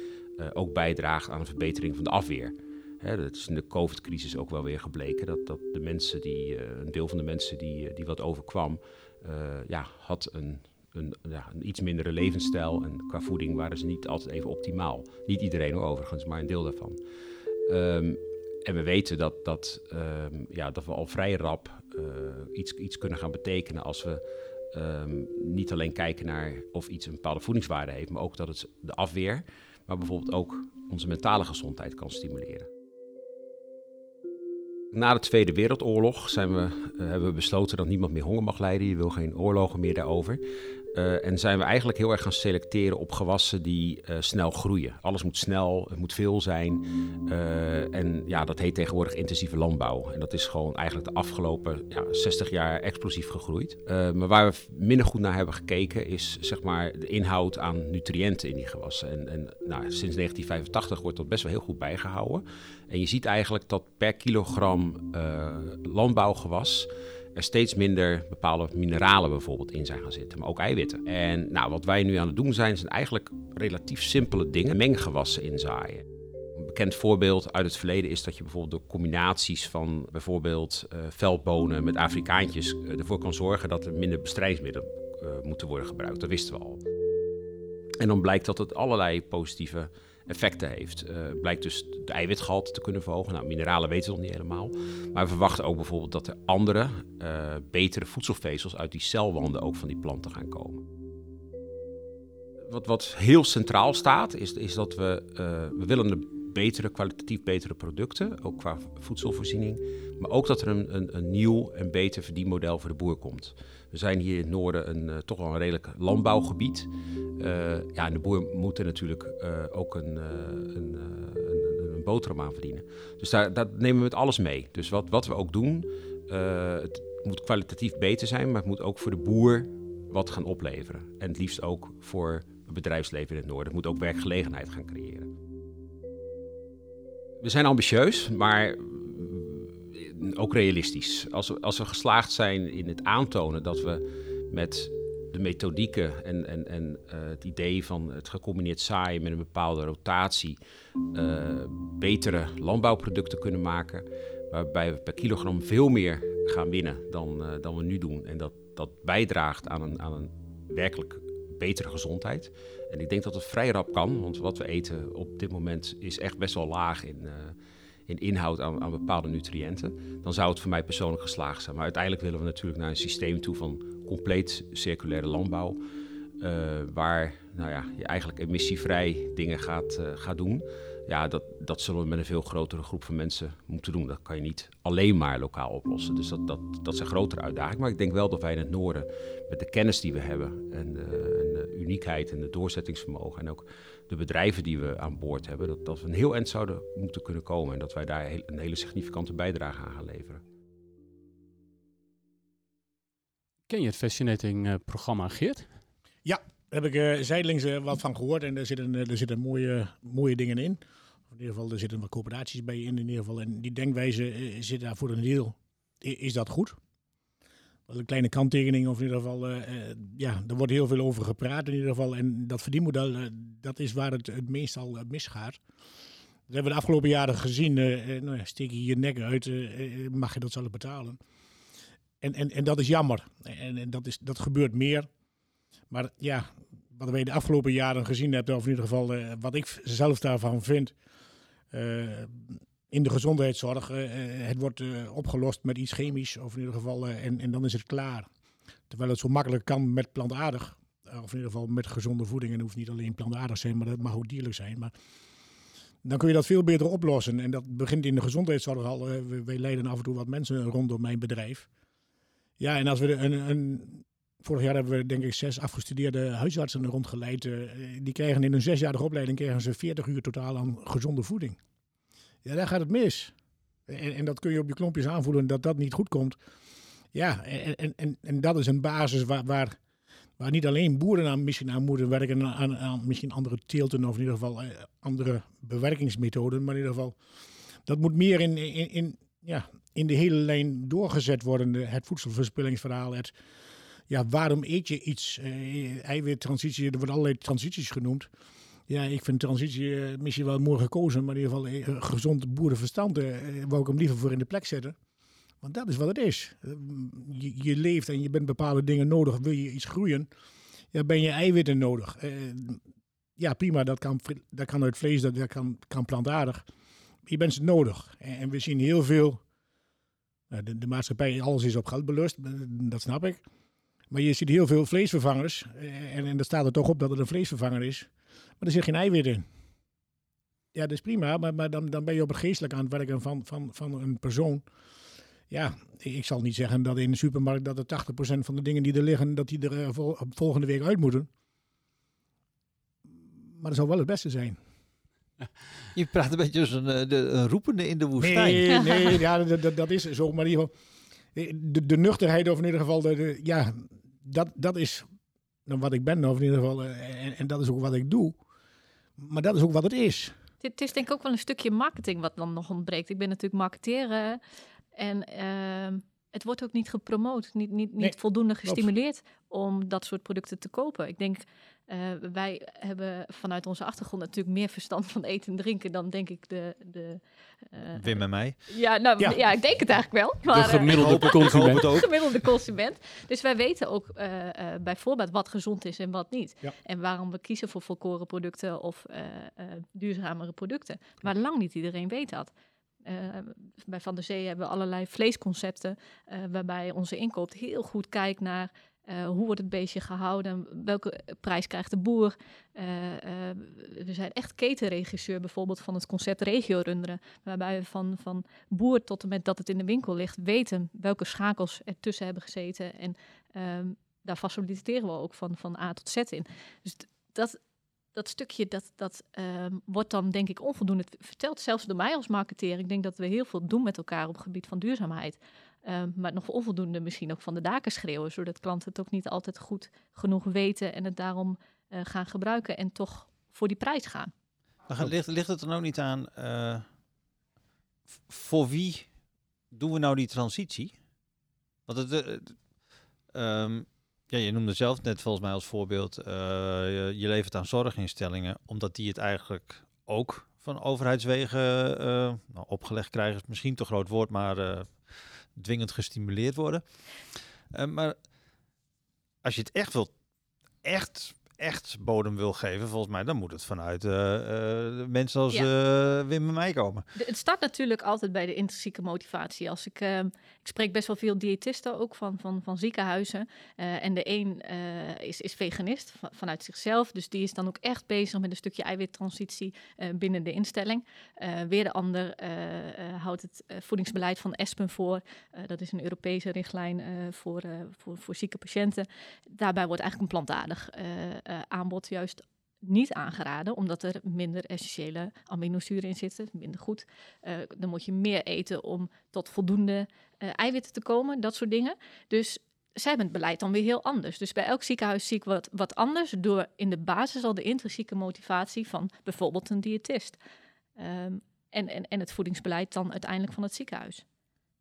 ook bijdraagt aan een verbetering van de afweer. Hè, dat is in de COVID-crisis ook wel weer gebleken dat, dat de mensen die, een deel van de mensen die, die wat overkwam, ja, had een, een, ja, een, iets mindere levensstijl. En qua voeding waren ze niet altijd even optimaal. Niet iedereen overigens, maar een deel daarvan. Um, en we weten dat, dat, um, ja, dat we al vrij rap uh, iets, iets kunnen gaan betekenen als we um, niet alleen kijken naar of iets een bepaalde voedingswaarde heeft, maar ook dat het de afweer, maar bijvoorbeeld ook onze mentale gezondheid kan stimuleren. Na de Tweede Wereldoorlog zijn we, uh, hebben we besloten dat niemand meer honger mag lijden. Je wil geen oorlogen meer daarover. Uh, en zijn we eigenlijk heel erg gaan selecteren op gewassen die uh, snel groeien. Alles moet snel, het moet veel zijn. Uh, en ja, dat heet tegenwoordig intensieve landbouw. En dat is gewoon eigenlijk de afgelopen ja, 60 jaar explosief gegroeid. maar waar we minder goed naar hebben gekeken is zeg maar de inhoud aan nutriënten in die gewassen. En, en nou, sinds 1985 wordt dat best wel heel goed bijgehouden. En je ziet eigenlijk dat per kilogram landbouwgewas er steeds minder bepaalde mineralen bijvoorbeeld in zijn gaan zitten, maar ook eiwitten. En nou, wat wij nu aan het doen zijn, zijn eigenlijk relatief simpele dingen, menggewassen inzaaien. Een bekend voorbeeld uit het verleden is dat je bijvoorbeeld door combinaties van bijvoorbeeld uh, veldbonen met Afrikaantjes uh, ervoor kan zorgen dat er minder bestrijdingsmiddelen uh, moeten worden gebruikt. Dat wisten we al. En dan blijkt dat het allerlei positieve effecten heeft. Uh, blijkt dus de eiwitgehalte te kunnen verhogen. Nou, mineralen weten we nog niet helemaal. Maar we verwachten ook bijvoorbeeld dat er andere, uh, betere voedselvezels uit die celwanden ook van die planten gaan komen. Wat, wat heel centraal staat, is, is dat we, uh, we willen de betere, kwalitatief betere producten, ook qua voedselvoorziening. Maar ook dat er een, een nieuw en beter verdienmodel voor de boer komt. We zijn hier in het noorden een, uh, toch wel een redelijk landbouwgebied. Uh, ja, en de boer moet er natuurlijk uh, ook een, een, een, boterham aan verdienen. Dus daar, daar nemen we met alles mee. Dus wat, wat we ook doen, het moet kwalitatief beter zijn, maar het moet ook voor de boer wat gaan opleveren. En het liefst ook voor het bedrijfsleven in het noorden. Het moet ook werkgelegenheid gaan creëren. We zijn ambitieus, maar ook realistisch. Als we, als we geslaagd zijn in het aantonen dat we met de methodieken en, en, en uh, het idee van het gecombineerd zaaien met een bepaalde rotatie uh, betere landbouwproducten kunnen maken. Waarbij we per kilogram veel meer gaan winnen dan, uh, dan we nu doen. En dat, dat bijdraagt aan een, aan een werkelijk betere gezondheid. En ik denk dat het vrij rap kan, want wat we eten op dit moment is echt best wel laag in, in inhoud aan, bepaalde nutriënten, dan zou het voor mij persoonlijk geslaagd zijn. Maar uiteindelijk willen we natuurlijk naar een systeem toe van compleet circulaire landbouw, uh, waar nou ja, je eigenlijk emissievrij dingen gaat, uh, gaat doen. Ja, dat, dat zullen we met een veel grotere groep van mensen moeten doen. Dat kan je niet alleen maar lokaal oplossen. Dus dat, dat, dat is grotere uitdaging. Maar ik denk wel dat wij in het noorden, met de kennis die we hebben en de, en de uniekheid en de doorzettingsvermogen en ook de bedrijven die we aan boord hebben, dat, dat we een heel eind zouden moeten kunnen komen. En dat wij daar een hele significante bijdrage aan gaan leveren. Ken je het Fascinating-programma, Geert? Daar heb ik uh, zijdelings uh, wat van gehoord en er zitten, er zitten mooie, mooie dingen in. In ieder geval, er zitten wat coöperaties bij in, in ieder geval. En die denkwijze zit daar voor een deel. Is dat goed? Een kleine kanttekening, of in ieder geval, ja, er wordt heel veel over gepraat in ieder geval. En dat verdienmodel, dat is waar het, het meestal misgaat. Dat hebben we de afgelopen jaren gezien. nou ja, steek je je nek uit, mag je dat zelf betalen. En, en, en dat is jammer. En, en dat, is, dat gebeurt meer. Maar ja, wat wij de afgelopen jaren gezien hebben, of in ieder geval wat ik zelf daarvan vind. In de gezondheidszorg, uh, het wordt opgelost met iets chemisch, of in ieder geval, en, en dan is het klaar. Terwijl het zo makkelijk kan met plantaardig, of in ieder geval met gezonde voeding. En hoeft niet alleen plantaardig zijn, maar dat mag ook dierlijk zijn. Maar dan kun je dat veel beter oplossen. En dat begint in de gezondheidszorg al. wij leiden af en toe wat mensen rondom mijn bedrijf. Ja, en als we een, een Vorig jaar hebben we denk ik zes afgestudeerde huisartsen rondgeleid. Die krijgen in een zesjarige opleiding krijgen ze 40 uur totaal aan gezonde voeding. Ja, daar gaat het mis. En, en, dat kun je op je klompjes aanvoelen dat dat niet goed komt. Ja, en, en, en dat is een basis waar, waar, niet alleen boeren aan, misschien aan moeten werken, aan, aan misschien andere teelten of in ieder geval eh, andere bewerkingsmethoden. Maar in ieder geval, dat moet meer in, in, in, ja, in de hele lijn doorgezet worden. Het voedselverspillingsverhaal, het ja, waarom eet je iets? Uh, eiwittransitie, er worden allerlei transities genoemd. Ja, ik vind transitie uh, misschien wel mooi gekozen, maar in ieder geval uh, gezond boerenverstand uh, wou ik hem liever voor in de plek zetten. Want dat is wat het is. Je, je, leeft en je bent bepaalde dingen nodig. Wil je iets groeien, ja, ben je eiwitten nodig. ja, prima, dat kan, dat kan uit vlees, dat, kan, kan plantaardig. Je bent ze nodig. En, we zien heel veel... De, de maatschappij, alles is op geld belust, dat snap ik. Maar je ziet heel veel vleesvervangers. Eh, en, en daar staat er toch op dat het een vleesvervanger is. Maar er zit geen eiwit in. Ja, dat is prima, maar, maar dan, dan ben je op het geestelijk aan het werken van, van, van een persoon. Ja, ik zal niet zeggen dat in de supermarkt dat er 80% van de dingen die er liggen, dat die er vol, volgende week uit moeten. Maar dat zou wel het beste zijn. Je praat een beetje als een, eh, de, een roepende in de woestijn. Nee, nee ja, dat, dat is zo. Maar in ieder geval, de, de nuchterheid, of in ieder geval, de, ja, dat, dat is wat ik ben, of in ieder geval, eh, en, en, dat is ook wat ik doe. Maar dat is ook wat het is. Het is denk ik ook wel een stukje marketing wat dan nog ontbreekt. Ik ben natuurlijk marketeer en uh, het wordt ook niet gepromoot, niet, niet, niet voldoende gestimuleerd om dat soort producten te kopen. Ik denk, uh, wij hebben vanuit onze achtergrond natuurlijk meer verstand van eten en drinken dan denk ik de... de uh, Wim en mij. Ja, nou, ja. ja. ik denk het eigenlijk wel. Maar, de gemiddelde uh, consument. De gemiddelde consument. Dus wij weten ook bijvoorbeeld wat gezond is en wat niet. Ja. En waarom we kiezen voor volkoren producten of duurzamere producten. Maar lang niet iedereen weet dat. Uh, bij Van der Zee hebben we allerlei vleesconcepten, uh, waarbij onze inkoop heel goed kijkt naar uh, hoe wordt het beestje gehouden, welke prijs krijgt de boer. we zijn echt ketenregisseur bijvoorbeeld van het concept regio runderen, waarbij we van, van boer tot en met dat het in de winkel ligt weten welke schakels er tussen hebben gezeten en ehm, daar faciliteren we ook van, van A tot Z in. Dus dat, dat stukje, dat, dat um, wordt dan denk ik onvoldoende verteld. Zelfs door mij als marketeer. Ik denk dat we heel veel doen met elkaar op gebied van duurzaamheid. Um, maar nog onvoldoende misschien ook van de daken schreeuwen. Zodat klanten het ook niet altijd goed genoeg weten. En het daarom uh, gaan gebruiken en toch voor die prijs gaan. Dan ligt, ligt het er ook niet aan... Uh, voor wie doen we nou die transitie? Want het... Um, ja, je noemde zelf net volgens mij als voorbeeld, uh, je, je, levert aan zorginstellingen, omdat die het eigenlijk ook van overheidswegen uh, nou, opgelegd krijgen, is misschien te groot woord, maar uh, dwingend gestimuleerd worden. maar als je het echt wilt, echt, echt bodem wil geven, volgens mij, dan moet het vanuit eh, mensen als Ja. eh, Wim en mij komen. De- het start natuurlijk altijd bij de intrinsieke motivatie. Als ik, ehm, ik spreek best wel veel diëtisten ook van, van, van ziekenhuizen. En de een is, is veganist va- vanuit zichzelf. Dus die is dan ook echt bezig met een stukje eiwittransitie binnen de instelling. Weer de ander houdt het voedingsbeleid van ESPEN voor. Dat is een Europese richtlijn voor, voor, voor zieke patiënten. Daarbij wordt eigenlijk een plantaardig eh, aanbod juist niet aangeraden, omdat er minder essentiële aminozuren in zitten, minder goed. Eh, dan moet je meer eten om tot voldoende eh, eiwitten te komen, dat soort dingen. Dus zij hebben het beleid dan weer heel anders. Dus bij elk ziekenhuis zie wat, wat anders door in de basis al de intrinsieke motivatie van bijvoorbeeld een diëtist. Ehm, en, en, en het voedingsbeleid dan uiteindelijk van het ziekenhuis.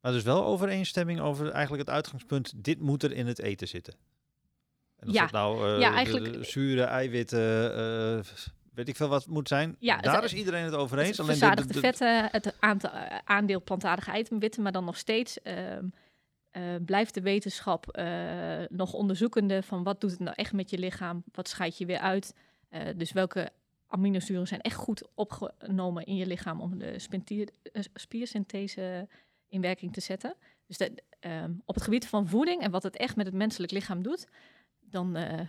Maar dus wel overeenstemming over eigenlijk het uitgangspunt, dit moet er in het eten zitten. En of Ja. dat nou eh, Ja, de- eigenlijk- de zure eiwitten, eh, weet ik veel wat het moet zijn. Ja, het- Daar is iedereen het over eens. Het Alleen verzadigde vetten, het aantal, eh, aandeel plantaardige eiwitten, maar dan nog steeds ehm, eh, blijft de wetenschap nog onderzoekende van wat doet het nou echt met je lichaam, wat scheid je weer uit. Dus welke aminozuren zijn echt goed opgenomen in je lichaam om de spiersynthese in werking te zetten. Dus dat, ehm, op het gebied van voeding en wat het echt met het menselijk lichaam doet, dan eh,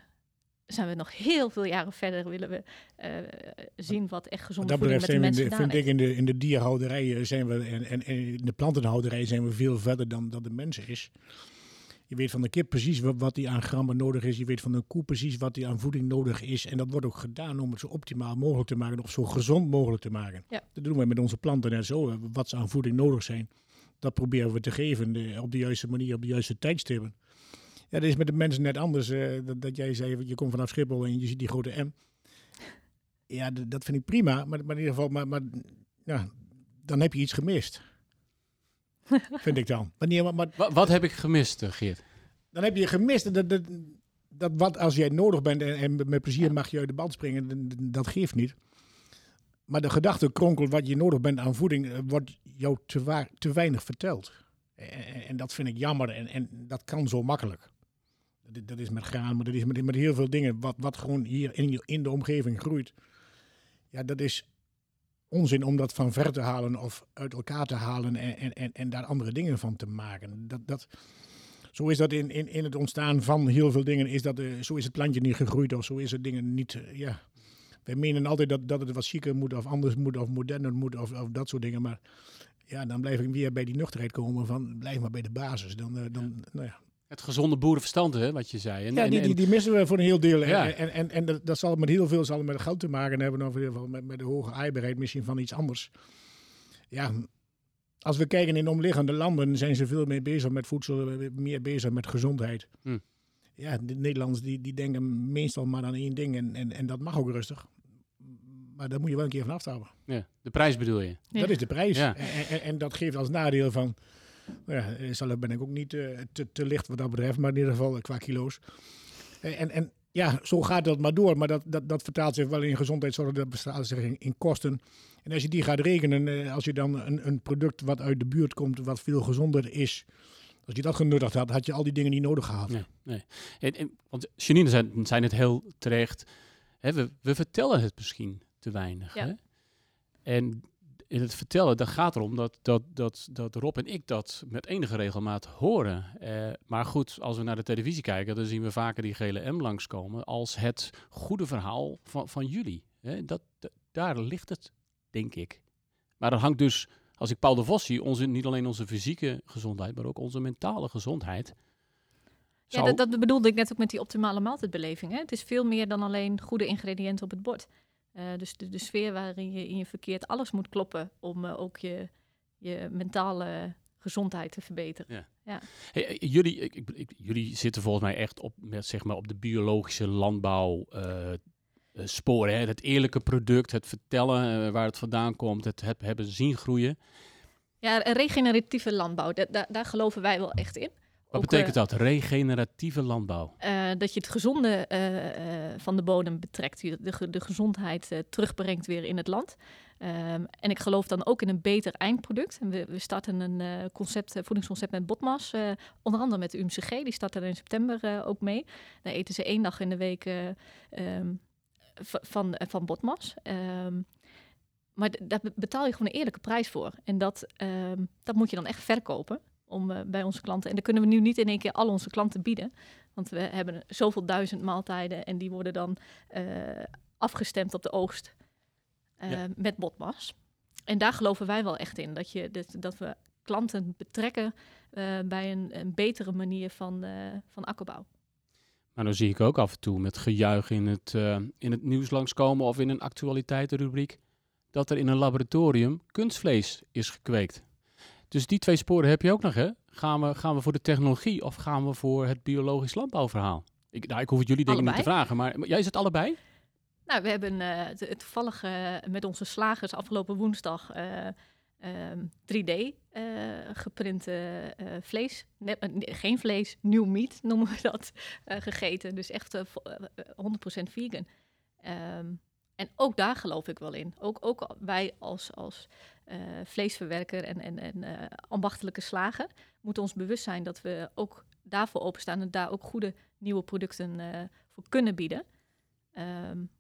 zijn we nog heel veel jaren verder. Willen we eh, zien wat echt Wat gezonde dat betreft zijn we, in de, vind ik, in de, in de dierhouderij eh, zijn we, en, en, en in de plantenhouderij zijn we veel verder dan, dan de mensen is. Je weet van de kip precies wat, die aan grammen nodig is. Je weet van de koe precies wat die aan voeding nodig is. En dat wordt ook gedaan om het zo optimaal mogelijk te maken, of zo gezond mogelijk te maken. Ja. Dat doen we met onze planten net zo. Wat ze aan voeding nodig zijn, dat proberen we te geven op de juiste manier, op de juiste tijdstippen. Ja, dat is met de mensen net anders. eh, dat, dat jij zei, je komt vanaf Schiphol en je ziet die grote M. Ja, dat vind ik prima. Maar, maar in ieder geval, maar, maar, ja, dan heb je iets gemist. vind ik dan. Wanneer, maar, maar Wa- wat heb ik gemist, eh, Geert? dan heb je gemist dat, dat, dat wat als jij nodig bent en, en met plezier Ja. mag je uit de band springen, dat geeft niet. Maar de gedachte kronkel wat je nodig bent aan voeding, eh, wordt jou te, te weinig verteld. En, en- en dat vind ik jammer en, en dat kan zo makkelijk. Dat, is met graan, maar dat is met, met heel veel dingen. Wat, wat gewoon hier in, in de omgeving groeit. Ja, dat is onzin om dat van ver te halen of uit elkaar te halen en, en, en, en daar andere dingen van te maken. Dat, dat, zo is dat in, in, in het ontstaan van heel veel dingen. Is dat, eh, zo is het plantje niet gegroeid of zo is het dingen niet. eh, ja. Wij menen altijd dat, dat het wat chiquer moet of anders moet of moderner moet of, of dat soort dingen. Maar ja, dan blijf ik weer bij die nuchterheid komen van blijf maar bij de basis. Dan, eh, dan, nou ja. Het gezonde boerenverstand, hè, wat je zei. En, ja, en- die, die, die missen we voor een heel deel. Ja. En, en, en, en dat, dat zal met heel veel zal met geld te maken hebben. Of in ieder geval met, met de hoge aaibaarheid misschien van iets anders. Ja, als we kijken in omliggende landen zijn ze veel meer bezig met voedsel, meer bezig met gezondheid. Hm. Ja, de Nederlanders die, die denken meestal maar aan één ding en, en, en dat mag ook rustig. Maar daar moet je wel een keer van afstappen. ja, de prijs bedoel je? Ja. Dat is de prijs. Ja. En, en, en dat geeft als nadeel van... Nou ja, eh, zelf ben ik ook niet eh, te, te licht wat dat betreft, maar in ieder geval eh, qua kilo's. En, en, ja, zo gaat dat maar door. Maar dat, dat, dat vertaalt zich wel in gezondheidszorg, dat vertaalt zich in, in kosten. En als je die gaat rekenen, eh, als je dan een, een product wat uit de buurt komt, wat veel gezonder is... Als je dat genuttigd had, had je al die dingen niet nodig gehad. Nee, nee. En, en, want Janine zei, zei het heel terecht. Hè, we, we vertellen het misschien te weinig. Ja. Hè? En in het vertellen, dan gaat erom dat, dat, dat, dat Rob en ik dat met enige regelmaat horen. Eh, maar goed, als we naar de televisie kijken, dan zien we vaker die gele M langskomen als het goede verhaal van, van jullie. Hè? Dat, dat- daar ligt het, denk ik. Maar dat hangt dus, als ik Paul de Vos zie, onze, niet alleen onze fysieke gezondheid, maar ook onze mentale gezondheid. Ja, dat, dat bedoelde ik net ook met die optimale maaltijdbeleving. Hè? Het is veel meer dan alleen goede ingrediënten op het bord. Eh, dus de, de sfeer waarin je in je verkeert, alles moet kloppen om eh, ook je, je mentale gezondheid te verbeteren. Hey, eh, jullie, ik, ik- jullie zitten volgens mij echt op, met, zeg maar, op de biologische landbouw sporen. Hè? Het eerlijke product, het vertellen waar het vandaan komt, het heb, hebben zien groeien. Ja, regeneratieve landbouw, da- da- daar geloven wij wel echt in. Wat Ook, betekent eh, dat? Regeneratieve landbouw. eh, dat je het gezonde eh, van de bodem betrekt, je de, ge- de gezondheid terugbrengt weer in het land. Ehm, en ik geloof dan ook in een beter eindproduct. En we, we starten een uh, concept, voedingsconcept met Botmas, uh, onder andere met de UMCG. Die start er in september ook mee. Dan eten ze één dag in de week um, van, van Botmas. Um, maar daar betaal je gewoon een eerlijke prijs voor. En dat, dat moet je dan echt verkopen om, uh, bij onze klanten. En dat kunnen we nu niet in één keer al onze klanten bieden. Want we hebben zoveel duizend maaltijden en die worden dan uh, afgestemd op de oogst uh, ja. met botmas. En daar geloven wij wel echt in. Dat, je, dat, dat we klanten betrekken bij een, een, betere manier van, van akkerbouw. Maar dan zie ik ook af en toe met gejuich in het, in het nieuws langskomen of in een actualiteitenrubriek dat er in een laboratorium kunstvlees is gekweekt. Dus die twee sporen heb je ook nog, hè? Gaan we, gaan we voor de technologie of gaan we voor het biologisch landbouwverhaal? Ik, nou, ik hoef het jullie dingen niet te vragen, maar jij is het allebei? Nou, we hebben uh, toevallig uh, met onze slagers afgelopen woensdag uh, 3D geprint vlees. Nee, geen vlees, nieuw meat noemen we dat, gegeten. Dus echt 100% vegan. Um, en ook daar geloof ik wel in. Ook, ook wij als, als vleesverwerker en, en, en uh, ambachtelijke slager moeten ons bewust zijn dat we ook daarvoor openstaan en daar ook goede nieuwe producten uh, voor kunnen bieden. Um,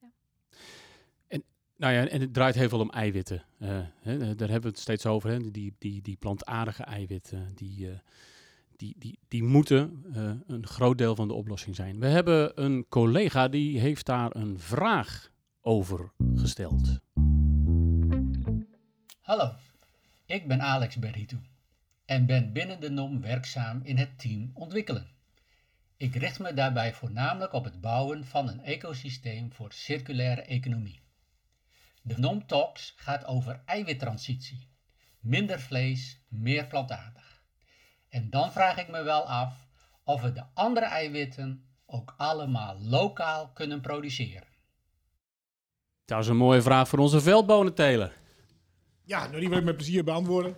ja. En, nou ja, en het draait heel veel om eiwitten. Hè, daar hebben we het steeds over. Hè, die, die, die plantaardige eiwitten, die die, die, die moeten een groot deel van de oplossing zijn. We hebben een collega die heeft daar een vraag over gesteld. Hallo, ik ben Alex Berritu en ben binnen de NOM werkzaam in het team ontwikkelen. Ik richt me daarbij voornamelijk op het bouwen van een ecosysteem voor circulaire economie. De NOM Talks gaat over eiwittransitie. Minder vlees, meer plantaardig. En dan vraag ik me wel af of we de andere eiwitten ook allemaal lokaal kunnen produceren. Dat is een mooie vraag voor onze veldbonenteler. Ja, nou die wil ik met plezier beantwoorden.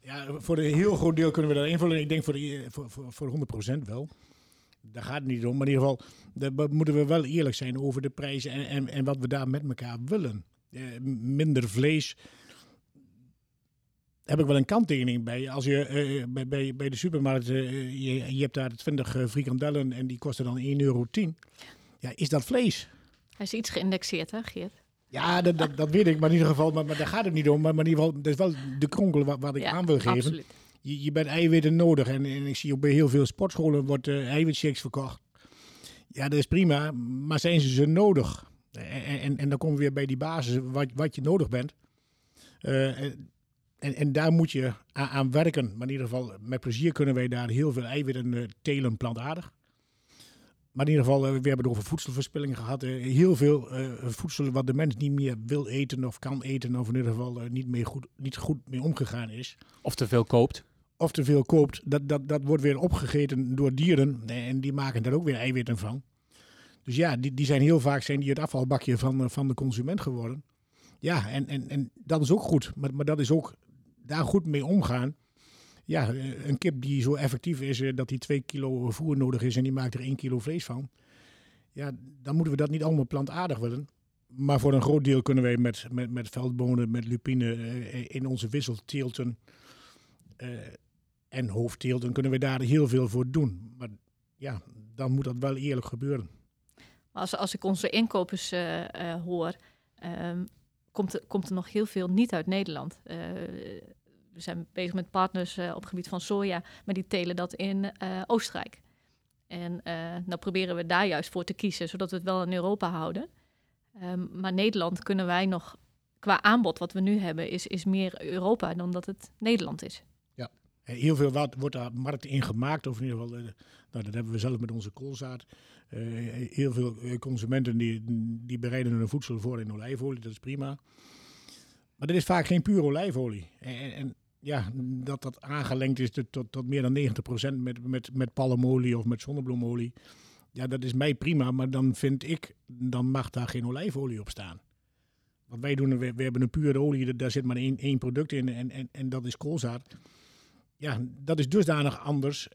Ja, voor een heel groot deel kunnen we dat invullen. Ik denk voor, de, voor, voor, voor 100% wel. Daar gaat het niet om. Maar in ieder geval daar moeten we wel eerlijk zijn over de prijzen en, en, en wat we daar met elkaar willen. Eh, minder vlees, heb ik wel een kanttekening bij. Als je uh, bij, bij, bij de supermarkt, uh, je, je hebt daar 20 uh, frikandellen en die kosten dan 1,10 euro. Ja, is dat vlees? Hij is iets geïndexeerd, hè, Geert? Ja, dat, dat, dat, weet ik, maar in ieder geval, maar, maar daar gaat het niet om. Maar, maar in ieder geval, dat is wel de kronkel wat, wat ik ja, aan wil geven. Absoluut. Je, je bent eiwitten nodig en, en ik zie ook bij heel veel sportscholen wordt uh, eiwitshakes verkocht. Ja, dat is prima, maar zijn ze ze nodig? En, en, en dan komen we weer bij die basis, wat, wat je nodig bent. Uh, en, en daar moet je aan, aan, werken. Maar in ieder geval, met plezier kunnen wij daar heel veel eiwitten uh, telen plantaardig. Maar in ieder geval, uh, we hebben het over voedselverspilling gehad. Uh, heel veel uh, voedsel wat de mens niet meer wil eten of kan eten. Of in ieder geval niet, meer goed, niet goed mee omgegaan is. Of te veel koopt. Of te veel koopt. Dat, dat, dat wordt weer opgegeten door dieren. En die maken daar ook weer eiwitten van. Dus ja, die, die zijn heel vaak zijn die het afvalbakje van, van de consument geworden. Ja, en, en, en dat is ook goed. Maar, maar dat is ook daar goed mee omgaan. Ja, eh, een kip die zo effectief is eh, dat die twee kilo voer nodig is en die maakt er één kilo vlees van. Ja, dan moeten we dat niet allemaal plantaardig willen. Maar voor een groot deel kunnen wij met, met, met veldbonen, met lupine uh, in onze wisselteelten en hoofdteelten kunnen we daar heel veel voor doen. Maar ja, dan moet dat wel eerlijk gebeuren. Als, als ik onze inkopers hoor, um, komt, er, komt er nog heel veel niet uit Nederland we zijn bezig met partners uh, op het gebied van soja, maar die telen dat in uh, Oostenrijk. En nou proberen we daar juist voor te kiezen, zodat we het wel in Europa houden. Um, maar Nederland kunnen wij nog, qua aanbod wat we nu hebben, is, is meer Europa dan dat het Nederland is. Ja, heel veel wat wordt daar markt in gemaakt, of in ieder geval, nou, dat hebben we zelf met onze koolzaad. heel veel consumenten die, die bereiden hun voedsel voor in olijfolie, dat is prima. Maar dat is vaak geen puur olijfolie. En, en ja, dat dat aangelengd is tot, tot meer dan 90% met, met, met palmolie of met zonnebloemolie. Ja, dat is mij prima, maar dan vind ik, dan mag daar geen olijfolie op staan. Wat wij doen, we, hebben een pure olie, daar zit maar één, product in en, en, en dat is koolzaad. Ja, dat is dusdanig anders.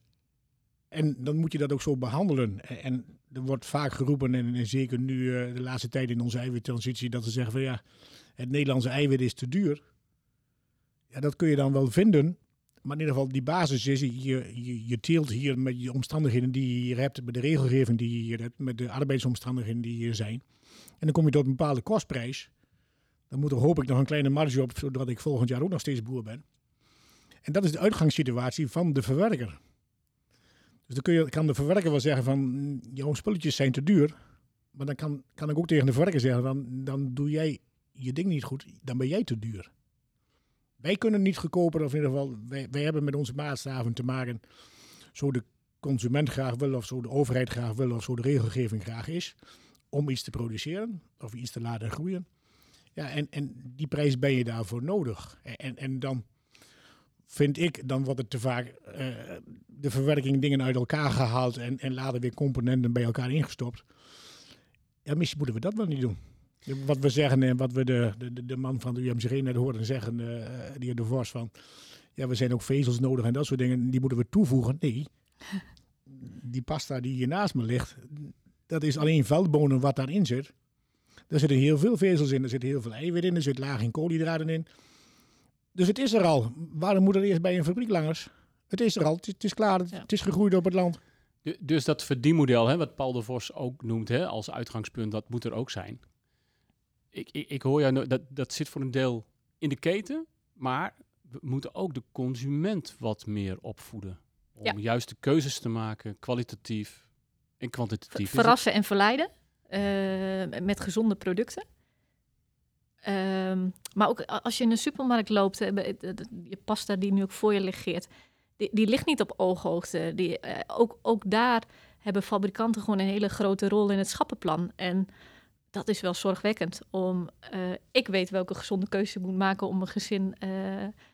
En dan moet je dat ook zo behandelen. En, er wordt vaak geroepen, en, en zeker nu uh, de laatste tijd in onze eiwittransitie, dat ze zeggen van ja, het Nederlandse eiwit is te duur. Ja, dat kun je dan wel vinden. Maar in ieder geval, die basis is, je, je, teelt hier met je omstandigheden die je hier hebt, met de regelgeving die je hier hebt, met de arbeidsomstandigheden die hier zijn. En dan kom je tot een bepaalde kostprijs. Dan moet er hoop ik nog een kleine marge op, zodat ik volgend jaar ook nog steeds boer ben. En dat is de uitgangssituatie van de verwerker. Dus dan kun je, kan de verwerker wel zeggen van, "Mm, jouw spulletjes zijn te duur. Maar dan kan, kan ik ook tegen de verwerker zeggen van, dan doe jij je ding niet goed, dan ben jij te duur. Wij kunnen niet goedkoper, of in ieder geval, wij, hebben met onze maatstaven te maken, zo de consument graag wil, of zo de overheid graag wil, of zo de regelgeving graag is, om iets te produceren, of iets te laten groeien. Ja, en, en die prijs ben je daarvoor nodig. En, en, en dan vind ik, dan wordt het te vaak eh, de verwerking dingen uit elkaar gehaald en, en later weer componenten bij elkaar ingestopt. Ja, misschien moeten we dat wel niet doen. Wat we zeggen en wat we de, de, de man van de UMCG net hoorden zeggen, uh, die heer De Vos, van ja, we zijn ook vezels nodig en dat soort dingen, die moeten we toevoegen. Nee, die pasta die hier naast me ligt, dat is alleen veldbonen wat daarin zit. Er zitten heel veel vezels in, er zit heel veel eiwit in, er zit laag in koolhydraten in. Dus het is er al. Waarom moet er eerst bij een fabriek langers? Het is er al, het is, het is klaar, het, Ja. het is gegroeid op het land. Du- Dus dat verdienmodel, hè, wat Paul de Vos ook noemt hè, als uitgangspunt, dat moet er ook zijn. Ik, ik, ik hoor jou, dat, dat zit voor een deel in de keten, maar we moeten ook de consument wat meer opvoeden. Om Ja. juiste keuzes te maken, kwalitatief en kwantitatief. Verrassen en verleiden eh, met gezonde producten. Ehm, maar ook als je in een supermarkt loopt, eh, je pasta die nu ook voor je ligt, die, die ligt niet op ooghoogte. Die, eh, ook, ook daar hebben fabrikanten gewoon een hele grote rol in het schappenplan. En dat is wel zorgwekkend. Om, eh, ik weet welke gezonde keuze ik moet maken om een gezin eh,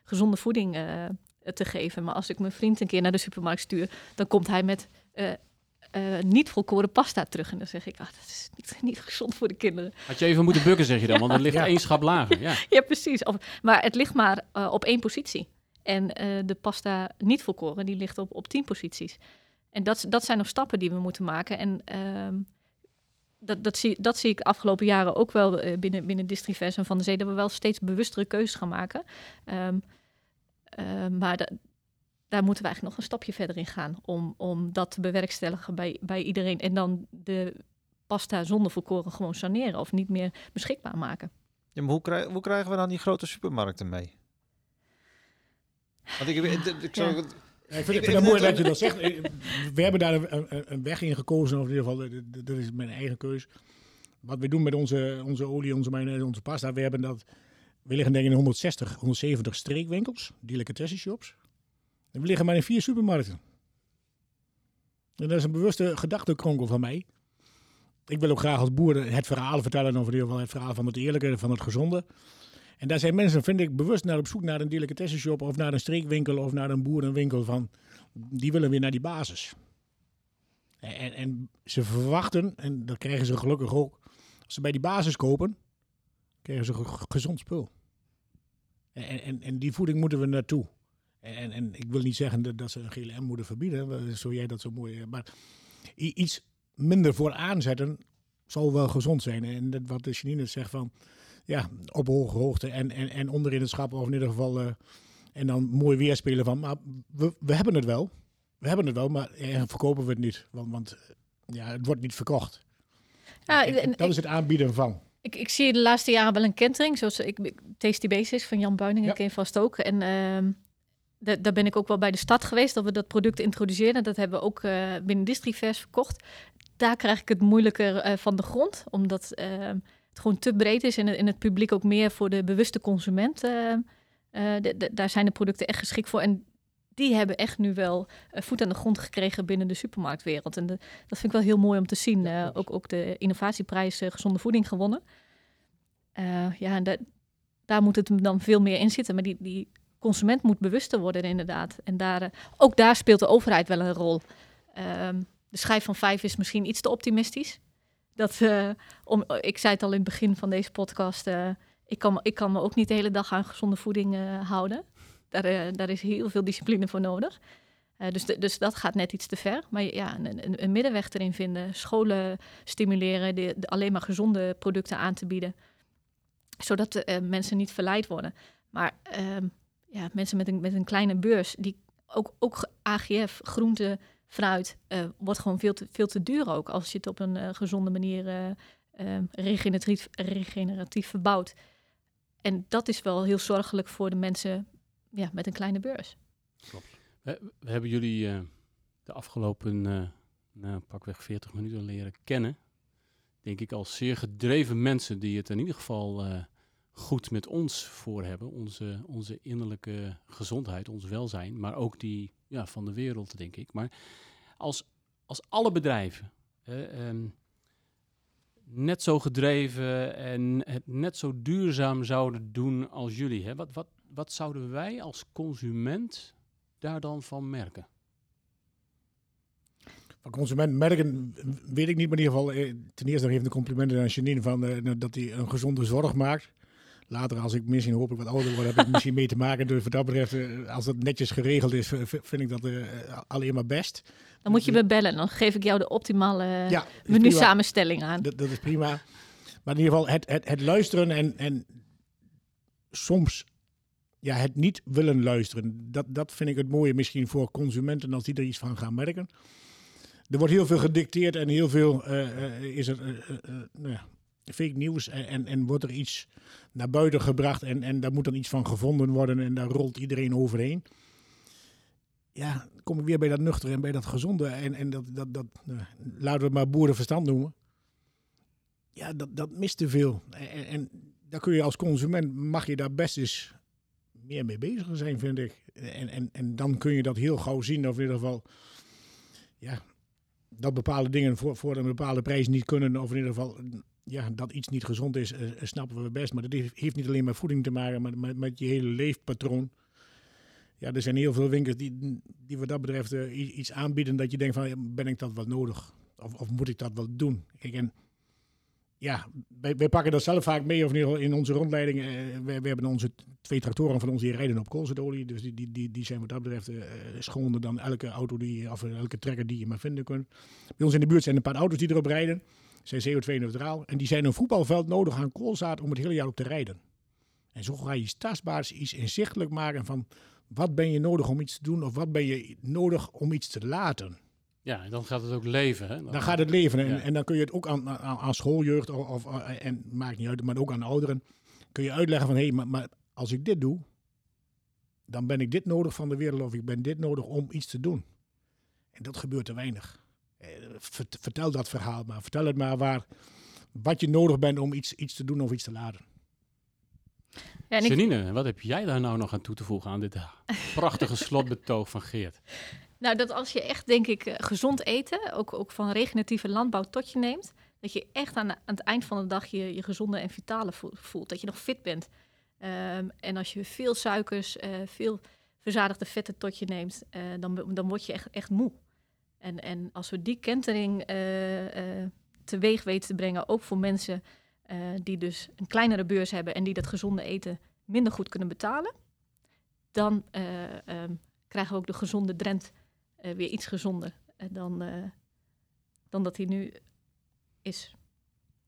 gezonde voeding eh, te geven. Maar als ik mijn vriend een keer naar de supermarkt stuur, dan komt hij met eh, eh, niet volkoren pasta terug. En dan zeg ik, ah, dat is niet, niet gezond voor de kinderen. Had je even moeten bukken, zeg je dan, want er ligt Ja. één schap lager. Ja. Ja, precies. Of, maar het ligt maar eh, op één positie. En eh, de pasta niet volkoren, die ligt op, op tien posities. En dat, dat zijn nog stappen die we moeten maken. En ehm, dat, dat, zie, dat zie ik de afgelopen jaren ook wel eh, binnen, binnen Distrivers en Van de Zee... dat we wel steeds bewustere keuzes gaan maken. Ehm, eh, maar da- daar moeten we eigenlijk nog een stapje verder in gaan... om, om dat te bewerkstelligen bij, bij iedereen. En dan de pasta zonder volkoren gewoon saneren... of niet meer beschikbaar maken. Ja, maar hoe, krijg- hoe krijgen we dan die grote supermarkten mee? Want ik, ik, ik zou- ik vind, Ik- het mooi dat je dat zegt. We hebben daar een, weg in gekozen, of in ieder geval, dat is mijn eigen keus. Wat we doen met onze, onze olie, onze mayonaise, onze pasta, we hebben dat... We liggen denk ik in 160, 170 streekwinkels, delicatessen shops. En we liggen maar in vier supermarkten. En dat is een bewuste gedachtekronkel van mij. Ik wil ook graag als boer het verhaal vertellen, of in ieder geval het verhaal van het eerlijke, van het gezonde. En daar zijn mensen, vind ik, bewust naar op zoek naar een delicatessenshop of naar een streekwinkel of naar een boerenwinkel van, die willen weer naar die basis. En, en, ze verwachten, en dat krijgen ze gelukkig ook, als ze bij die basis kopen, krijgen ze ge- gezond spul. En, en, en die voeding moeten we naartoe. En, en ik wil niet zeggen dat, ze een GLM moeten verbieden, zo jij dat zo mooi, eh, maar iets minder voor aanzetten zal wel gezond zijn. En dat wat de Janine zegt van, ja, op hoge hoogte en, en, en onder in het schap, of in ieder geval, eh, en dan mooi weerspelen van, maar we, we hebben het wel. We hebben het wel, maar eh, verkopen we het niet. Want, want eh, ja, het wordt niet verkocht. Ja, En- en en- dat is het aanbieden van. Ik, ik zie de laatste jaren wel een kentering. Zoals ik, ik- Tasty Basics van Jan Buiningen Ja. ken vast ook. En da- daar ben ik ook wel bij de stad geweest dat we dat product introduceerden. Dat hebben we ook eh, binnen Distrivers verkocht. Daar krijg ik het moeilijker van de grond. Omdat ehm, het gewoon te breed is en het, en het publiek ook meer voor de bewuste consument. eh, de- de- daar zijn de producten echt geschikt voor. En die hebben echt nu wel eh, voet aan de grond gekregen binnen de supermarktwereld. En de- dat vind ik wel heel mooi om te zien. Ja, Eh, ook, ook de innovatieprijs eh, Gezonde Voeding gewonnen. Eh, ja, en daar moet het dan veel meer in zitten. Maar die, die consument moet bewuster worden inderdaad. En daar, eh, ook daar speelt de overheid wel een rol. Ehm, de schijf van vijf is misschien iets te optimistisch. Dat, eh, om, ik zei het al in het begin van deze podcast. eh, ik, kan, ik kan me ook niet de hele dag aan gezonde voeding eh, houden. Daar, daar is heel veel discipline voor nodig. Dus, dus dat gaat net iets te ver. Maar ja, een, een, middenweg erin vinden. Scholen stimuleren, de, alleen maar gezonde producten aan te bieden. zodat mensen niet verleid worden. Maar ehm, ja, mensen met een, met een kleine beurs, die ook, ook AGF, groente, fruit, eh, wordt gewoon veel te, veel te duur ook. Als je het op een eh, gezonde manier eh, ehm, regeneratief, regeneratief verbouwt. En dat is wel heel zorgelijk voor de mensen ja, met een kleine beurs. We, we hebben jullie de afgelopen nou, pakweg 40 minuten leren kennen. Denk ik als zeer gedreven mensen die het in ieder geval goed met ons voor hebben. Onze, onze innerlijke gezondheid, ons welzijn. Maar ook die ja, van de wereld, denk ik. Maar als, als alle bedrijven eh, ehm, net zo gedreven en het net zo duurzaam zouden doen als jullie. Hè? Wat, wat, wat zouden wij als consument daar dan van merken? Van consument merken weet ik niet, maar in ieder geval eh, ten eerste nog even de complimenten aan Janine van eh, dat hij een gezonde zorg maakt. Later, als ik misschien hopelijk wat ouder word, heb ik misschien mee te maken. Dus wat dat betreft, eh, als dat netjes geregeld is, vind ik dat eh, alleen maar best. Dan moet je me bellen, dan geef ik jou de optimale Ja, menu samenstelling aan. Dat, dat is prima. Maar in ieder geval het, het, het luisteren en, en soms ja, het niet willen luisteren. Dat, dat vind ik het mooie misschien voor consumenten als die er iets van gaan merken. Er wordt heel veel gedicteerd en heel veel is er nou ja, fake nieuws en, en, wordt er iets naar buiten gebracht en, en daar moet dan iets van gevonden worden en daar rolt iedereen overheen. Ja, kom ik weer bij dat nuchter en bij dat gezonde en, en dat, dat, dat nou, laten we het maar boerenverstand noemen ja, dat, dat mist te veel. En, en daar kun je als consument, mag je daar best eens meer mee bezig zijn, vind ik. En, en, en dan kun je dat heel gauw zien, of in ieder geval, ja, dat bepaalde dingen voor, voor een bepaalde prijs niet kunnen, of in ieder geval, ja, dat iets niet gezond is, eh, snappen we best. Maar dat heeft, niet alleen met voeding te maken, maar met, met je hele leefpatroon. Ja, er zijn heel veel winkels die, die wat dat betreft eh, iets aanbieden dat je denkt van, ben ik dat wel nodig? Of, of moet ik dat wel doen? En ja, wij, pakken dat zelf vaak mee, of in in onze rondleiding. eh, wij, hebben onze twee tractoren van ons die rijden op koolzaadolie. Dus die, die, die, die zijn wat dat betreft eh, schoner dan elke auto die, of elke trekker die je maar vinden kunt. Bij ons in de buurt zijn een paar auto's die erop rijden. Zijn CO2-neutraal. En die zijn een voetbalveld nodig aan koolzaad om het hele jaar op te rijden. En zo ga je iets tastbaars, iets inzichtelijk maken van wat ben je nodig om iets te doen of wat ben je nodig om iets te laten. Ja, en dan gaat het ook leven. Hè? Dan gaat het leven. En, Ja. en dan kun je het ook aan, aan, aan schooljeugd of, of eh, en maakt niet uit, maar ook aan ouderen. Kun je uitleggen van hé, hey, maar, maar als ik dit doe, dan ben ik dit nodig van de wereld of ik ben dit nodig om iets te doen. En dat gebeurt te weinig. Eh, vert- Vertel dat verhaal maar. Vertel het maar waar, wat je nodig bent om iets, iets te doen of iets te laten. Ja, en ik, Janine, wat heb jij daar nou nog aan toe te voegen aan dit prachtige slotbetoog van Geert? nou, dat als je echt, denk ik, eh, gezond eten, ook, ook van regeneratieve landbouw tot je neemt, dat je echt aan, aan het eind van de dag je, je gezonde en vitale vo- voelt. Dat je nog fit bent. Ehm, en als je veel suikers, eh, veel verzadigde vetten tot je neemt, eh, dan, dan word je echt, echt moe. En, en als we die kentering eh, eh, teweeg weten te brengen, ook voor mensen eh, die dus een kleinere beurs hebben en die dat gezonde eten minder goed kunnen betalen, dan eh, ehm, krijgen we ook de gezonde Drent eh, weer iets gezonder dan, eh, dan dat hij nu is.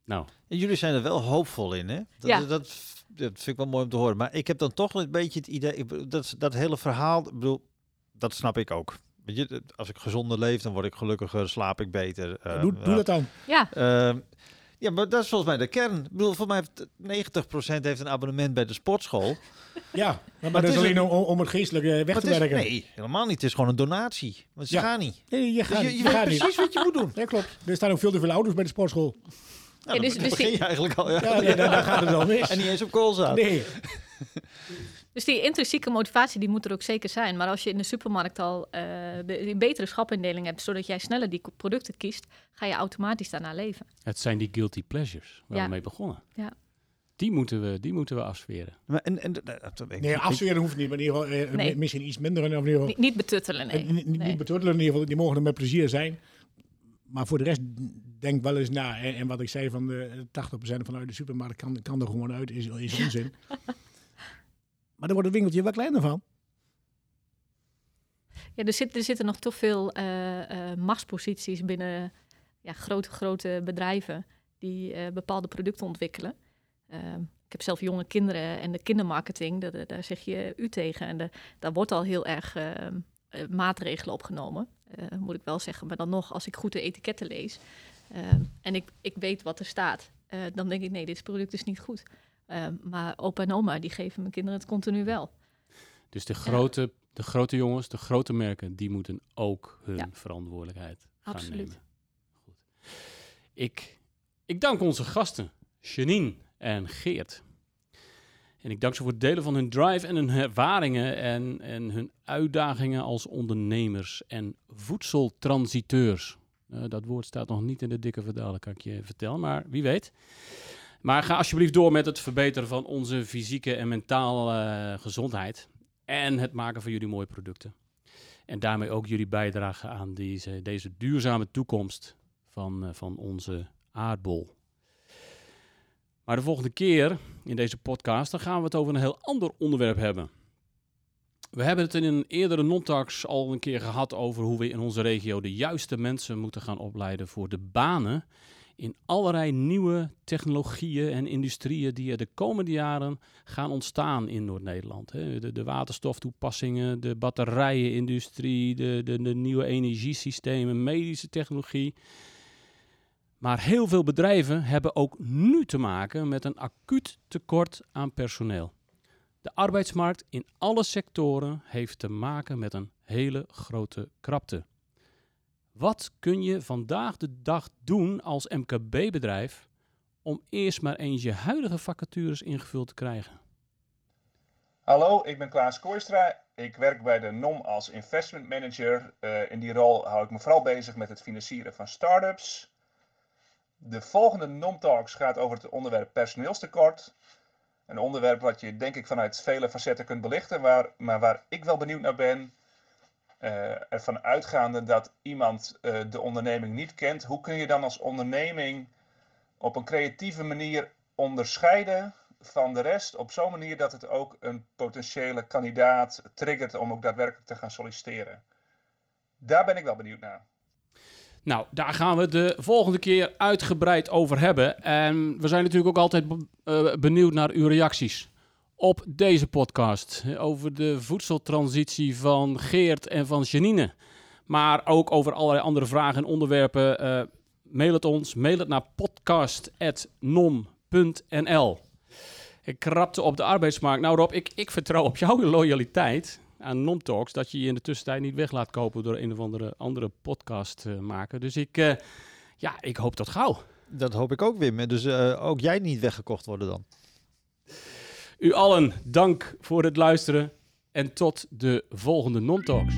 Nou, En jullie zijn er wel hoopvol in, hè? Dat, Ja. dat, dat vind ik wel mooi om te horen. Maar ik heb dan toch een beetje het idee... Dat, dat hele verhaal, ik bedoel, dat snap ik ook. Weet je, als ik gezonder leef, dan word ik gelukkiger, slaap ik beter. eh, doe, ja. doe dat dan. Ja, Ehm, ja, maar dat is volgens mij de kern. Ik bedoel, voor mij heeft 90% heeft een abonnement bij de sportschool. Ja, maar, dat is alleen een- om, om het geestelijk eh, weg Maar te het is- werken. nee, helemaal niet. Het is gewoon een donatie. Want ze Ja. gaan niet. Nee, je Dus gaat, je, je, je weet gaat niet. precies wat je moet doen. Ja, klopt. Er staan ook veel te veel auto's bij de sportschool. Nou, Ja, dus- dan dus begin je eigenlijk al. Ja. Ja, nee, daar, daar gaat het al mis. En niet eens op koolzaad. Nee, dus die intrinsieke motivatie die moet er ook zeker zijn. Maar als je in de supermarkt al eh, een betere schapindeling hebt, zodat jij sneller die producten kiest, ga je automatisch daarna leven. het zijn die guilty pleasures waar Ja. we mee begonnen. Ja. Die moeten we, die moeten we afsweren. Maar en, en, dat- nee niet. afzweren hoeft niet. Maar in ieder geval, eh, Nee. misschien iets minder. In ieder geval, Niet, niet betuttelen, nee. Eh, niet, niet, Nee. niet beturtelen in ieder geval. Die mogen er met plezier zijn. Maar voor de rest, denk wel eens na. En, en wat ik zei van de 80% vanuit de supermarkt kan, kan er gewoon uit, is, is onzin. maar er wordt het winkeltje wel kleiner van. Ja, er, zit, er zitten nog te veel eh, machtsposities binnen ja, grote, grote bedrijven die eh, bepaalde producten ontwikkelen. Ehm, ik heb zelf jonge kinderen en de kindermarketing, daar, daar zeg je u tegen. En daar wordt al heel erg ehm, eh, maatregelen opgenomen, uh, moet ik wel zeggen. Maar dan nog, als ik goed de etiketten lees ehm, en ik, ik weet wat er staat, uh, dan denk ik, nee, dit product is niet goed. Ehm, maar opa en oma, die geven mijn kinderen het continu wel. Dus de grote, de grote jongens, de grote merken, die moeten ook hun ja. verantwoordelijkheid gaan Absoluut. nemen. Goed. Ik, ik dank onze gasten, Janine en Geert. En ik dank ze voor het delen van hun drive en hun ervaringen en, en hun uitdagingen als ondernemers en voedseltransiteurs. Uh, dat woord staat nog niet in de dikke verdaling, kan ik je vertellen, maar wie weet. Maar ga alsjeblieft door met het verbeteren van onze fysieke en mentale uh, gezondheid. En het maken van jullie mooie producten. En daarmee ook jullie bijdrage aan deze, deze duurzame toekomst van, uh, van onze aardbol. Maar de volgende keer in deze podcast, dan gaan we het over een heel ander onderwerp hebben. We hebben het in een eerdere non-talks al een keer gehad over hoe we in onze regio de juiste mensen moeten gaan opleiden voor de banen in allerlei nieuwe technologieën en industrieën die er de komende jaren gaan ontstaan in Noord-Nederland. De, de, waterstoftoepassingen, de batterijenindustrie, de, de, de nieuwe energiesystemen, medische technologie. Maar heel veel bedrijven hebben ook nu te maken met een acuut tekort aan personeel. De arbeidsmarkt in alle sectoren heeft te maken met een hele grote krapte. Wat kun je vandaag de dag doen als MKB-bedrijf om eerst maar eens je huidige vacatures ingevuld te krijgen? Hallo, ik ben Klaas Kooistra. Ik werk bij de NOM als investment manager. Uh, in die rol hou ik me vooral bezig met het financieren van start-ups. De volgende NOM Talks gaat over het onderwerp personeelstekort. Een onderwerp wat je denk ik vanuit vele facetten kunt belichten, waar, maar waar ik wel benieuwd naar ben. Uh, ervan uitgaande dat iemand uh, de onderneming niet kent, hoe kun je dan als onderneming op een creatieve manier onderscheiden van de rest, op zo'n manier dat het ook een potentiële kandidaat triggert om ook daadwerkelijk te gaan solliciteren? Daar ben ik wel benieuwd naar. Nou, daar gaan we de volgende keer uitgebreid over hebben. En we zijn natuurlijk ook altijd uh, benieuwd naar uw reacties op deze podcast. Over de voedseltransitie van Geert en van Janine. Maar ook over allerlei andere vragen en onderwerpen. Uh, mail het ons. Mail het naar podcast.nom.nl Ik krapte op de arbeidsmarkt. Nou Rob, ik, ik vertrouw op jouw loyaliteit aan non-talks... dat je je in de tussentijd niet weg laat kopen... door een of andere, andere podcast uh, maken. Dus ik, uh, ja, ik hoop dat gauw. Dat hoop ik ook, Wim. Dus ook jij niet weggekocht worden dan. U allen, dank voor het luisteren en tot de volgende Non-Talks.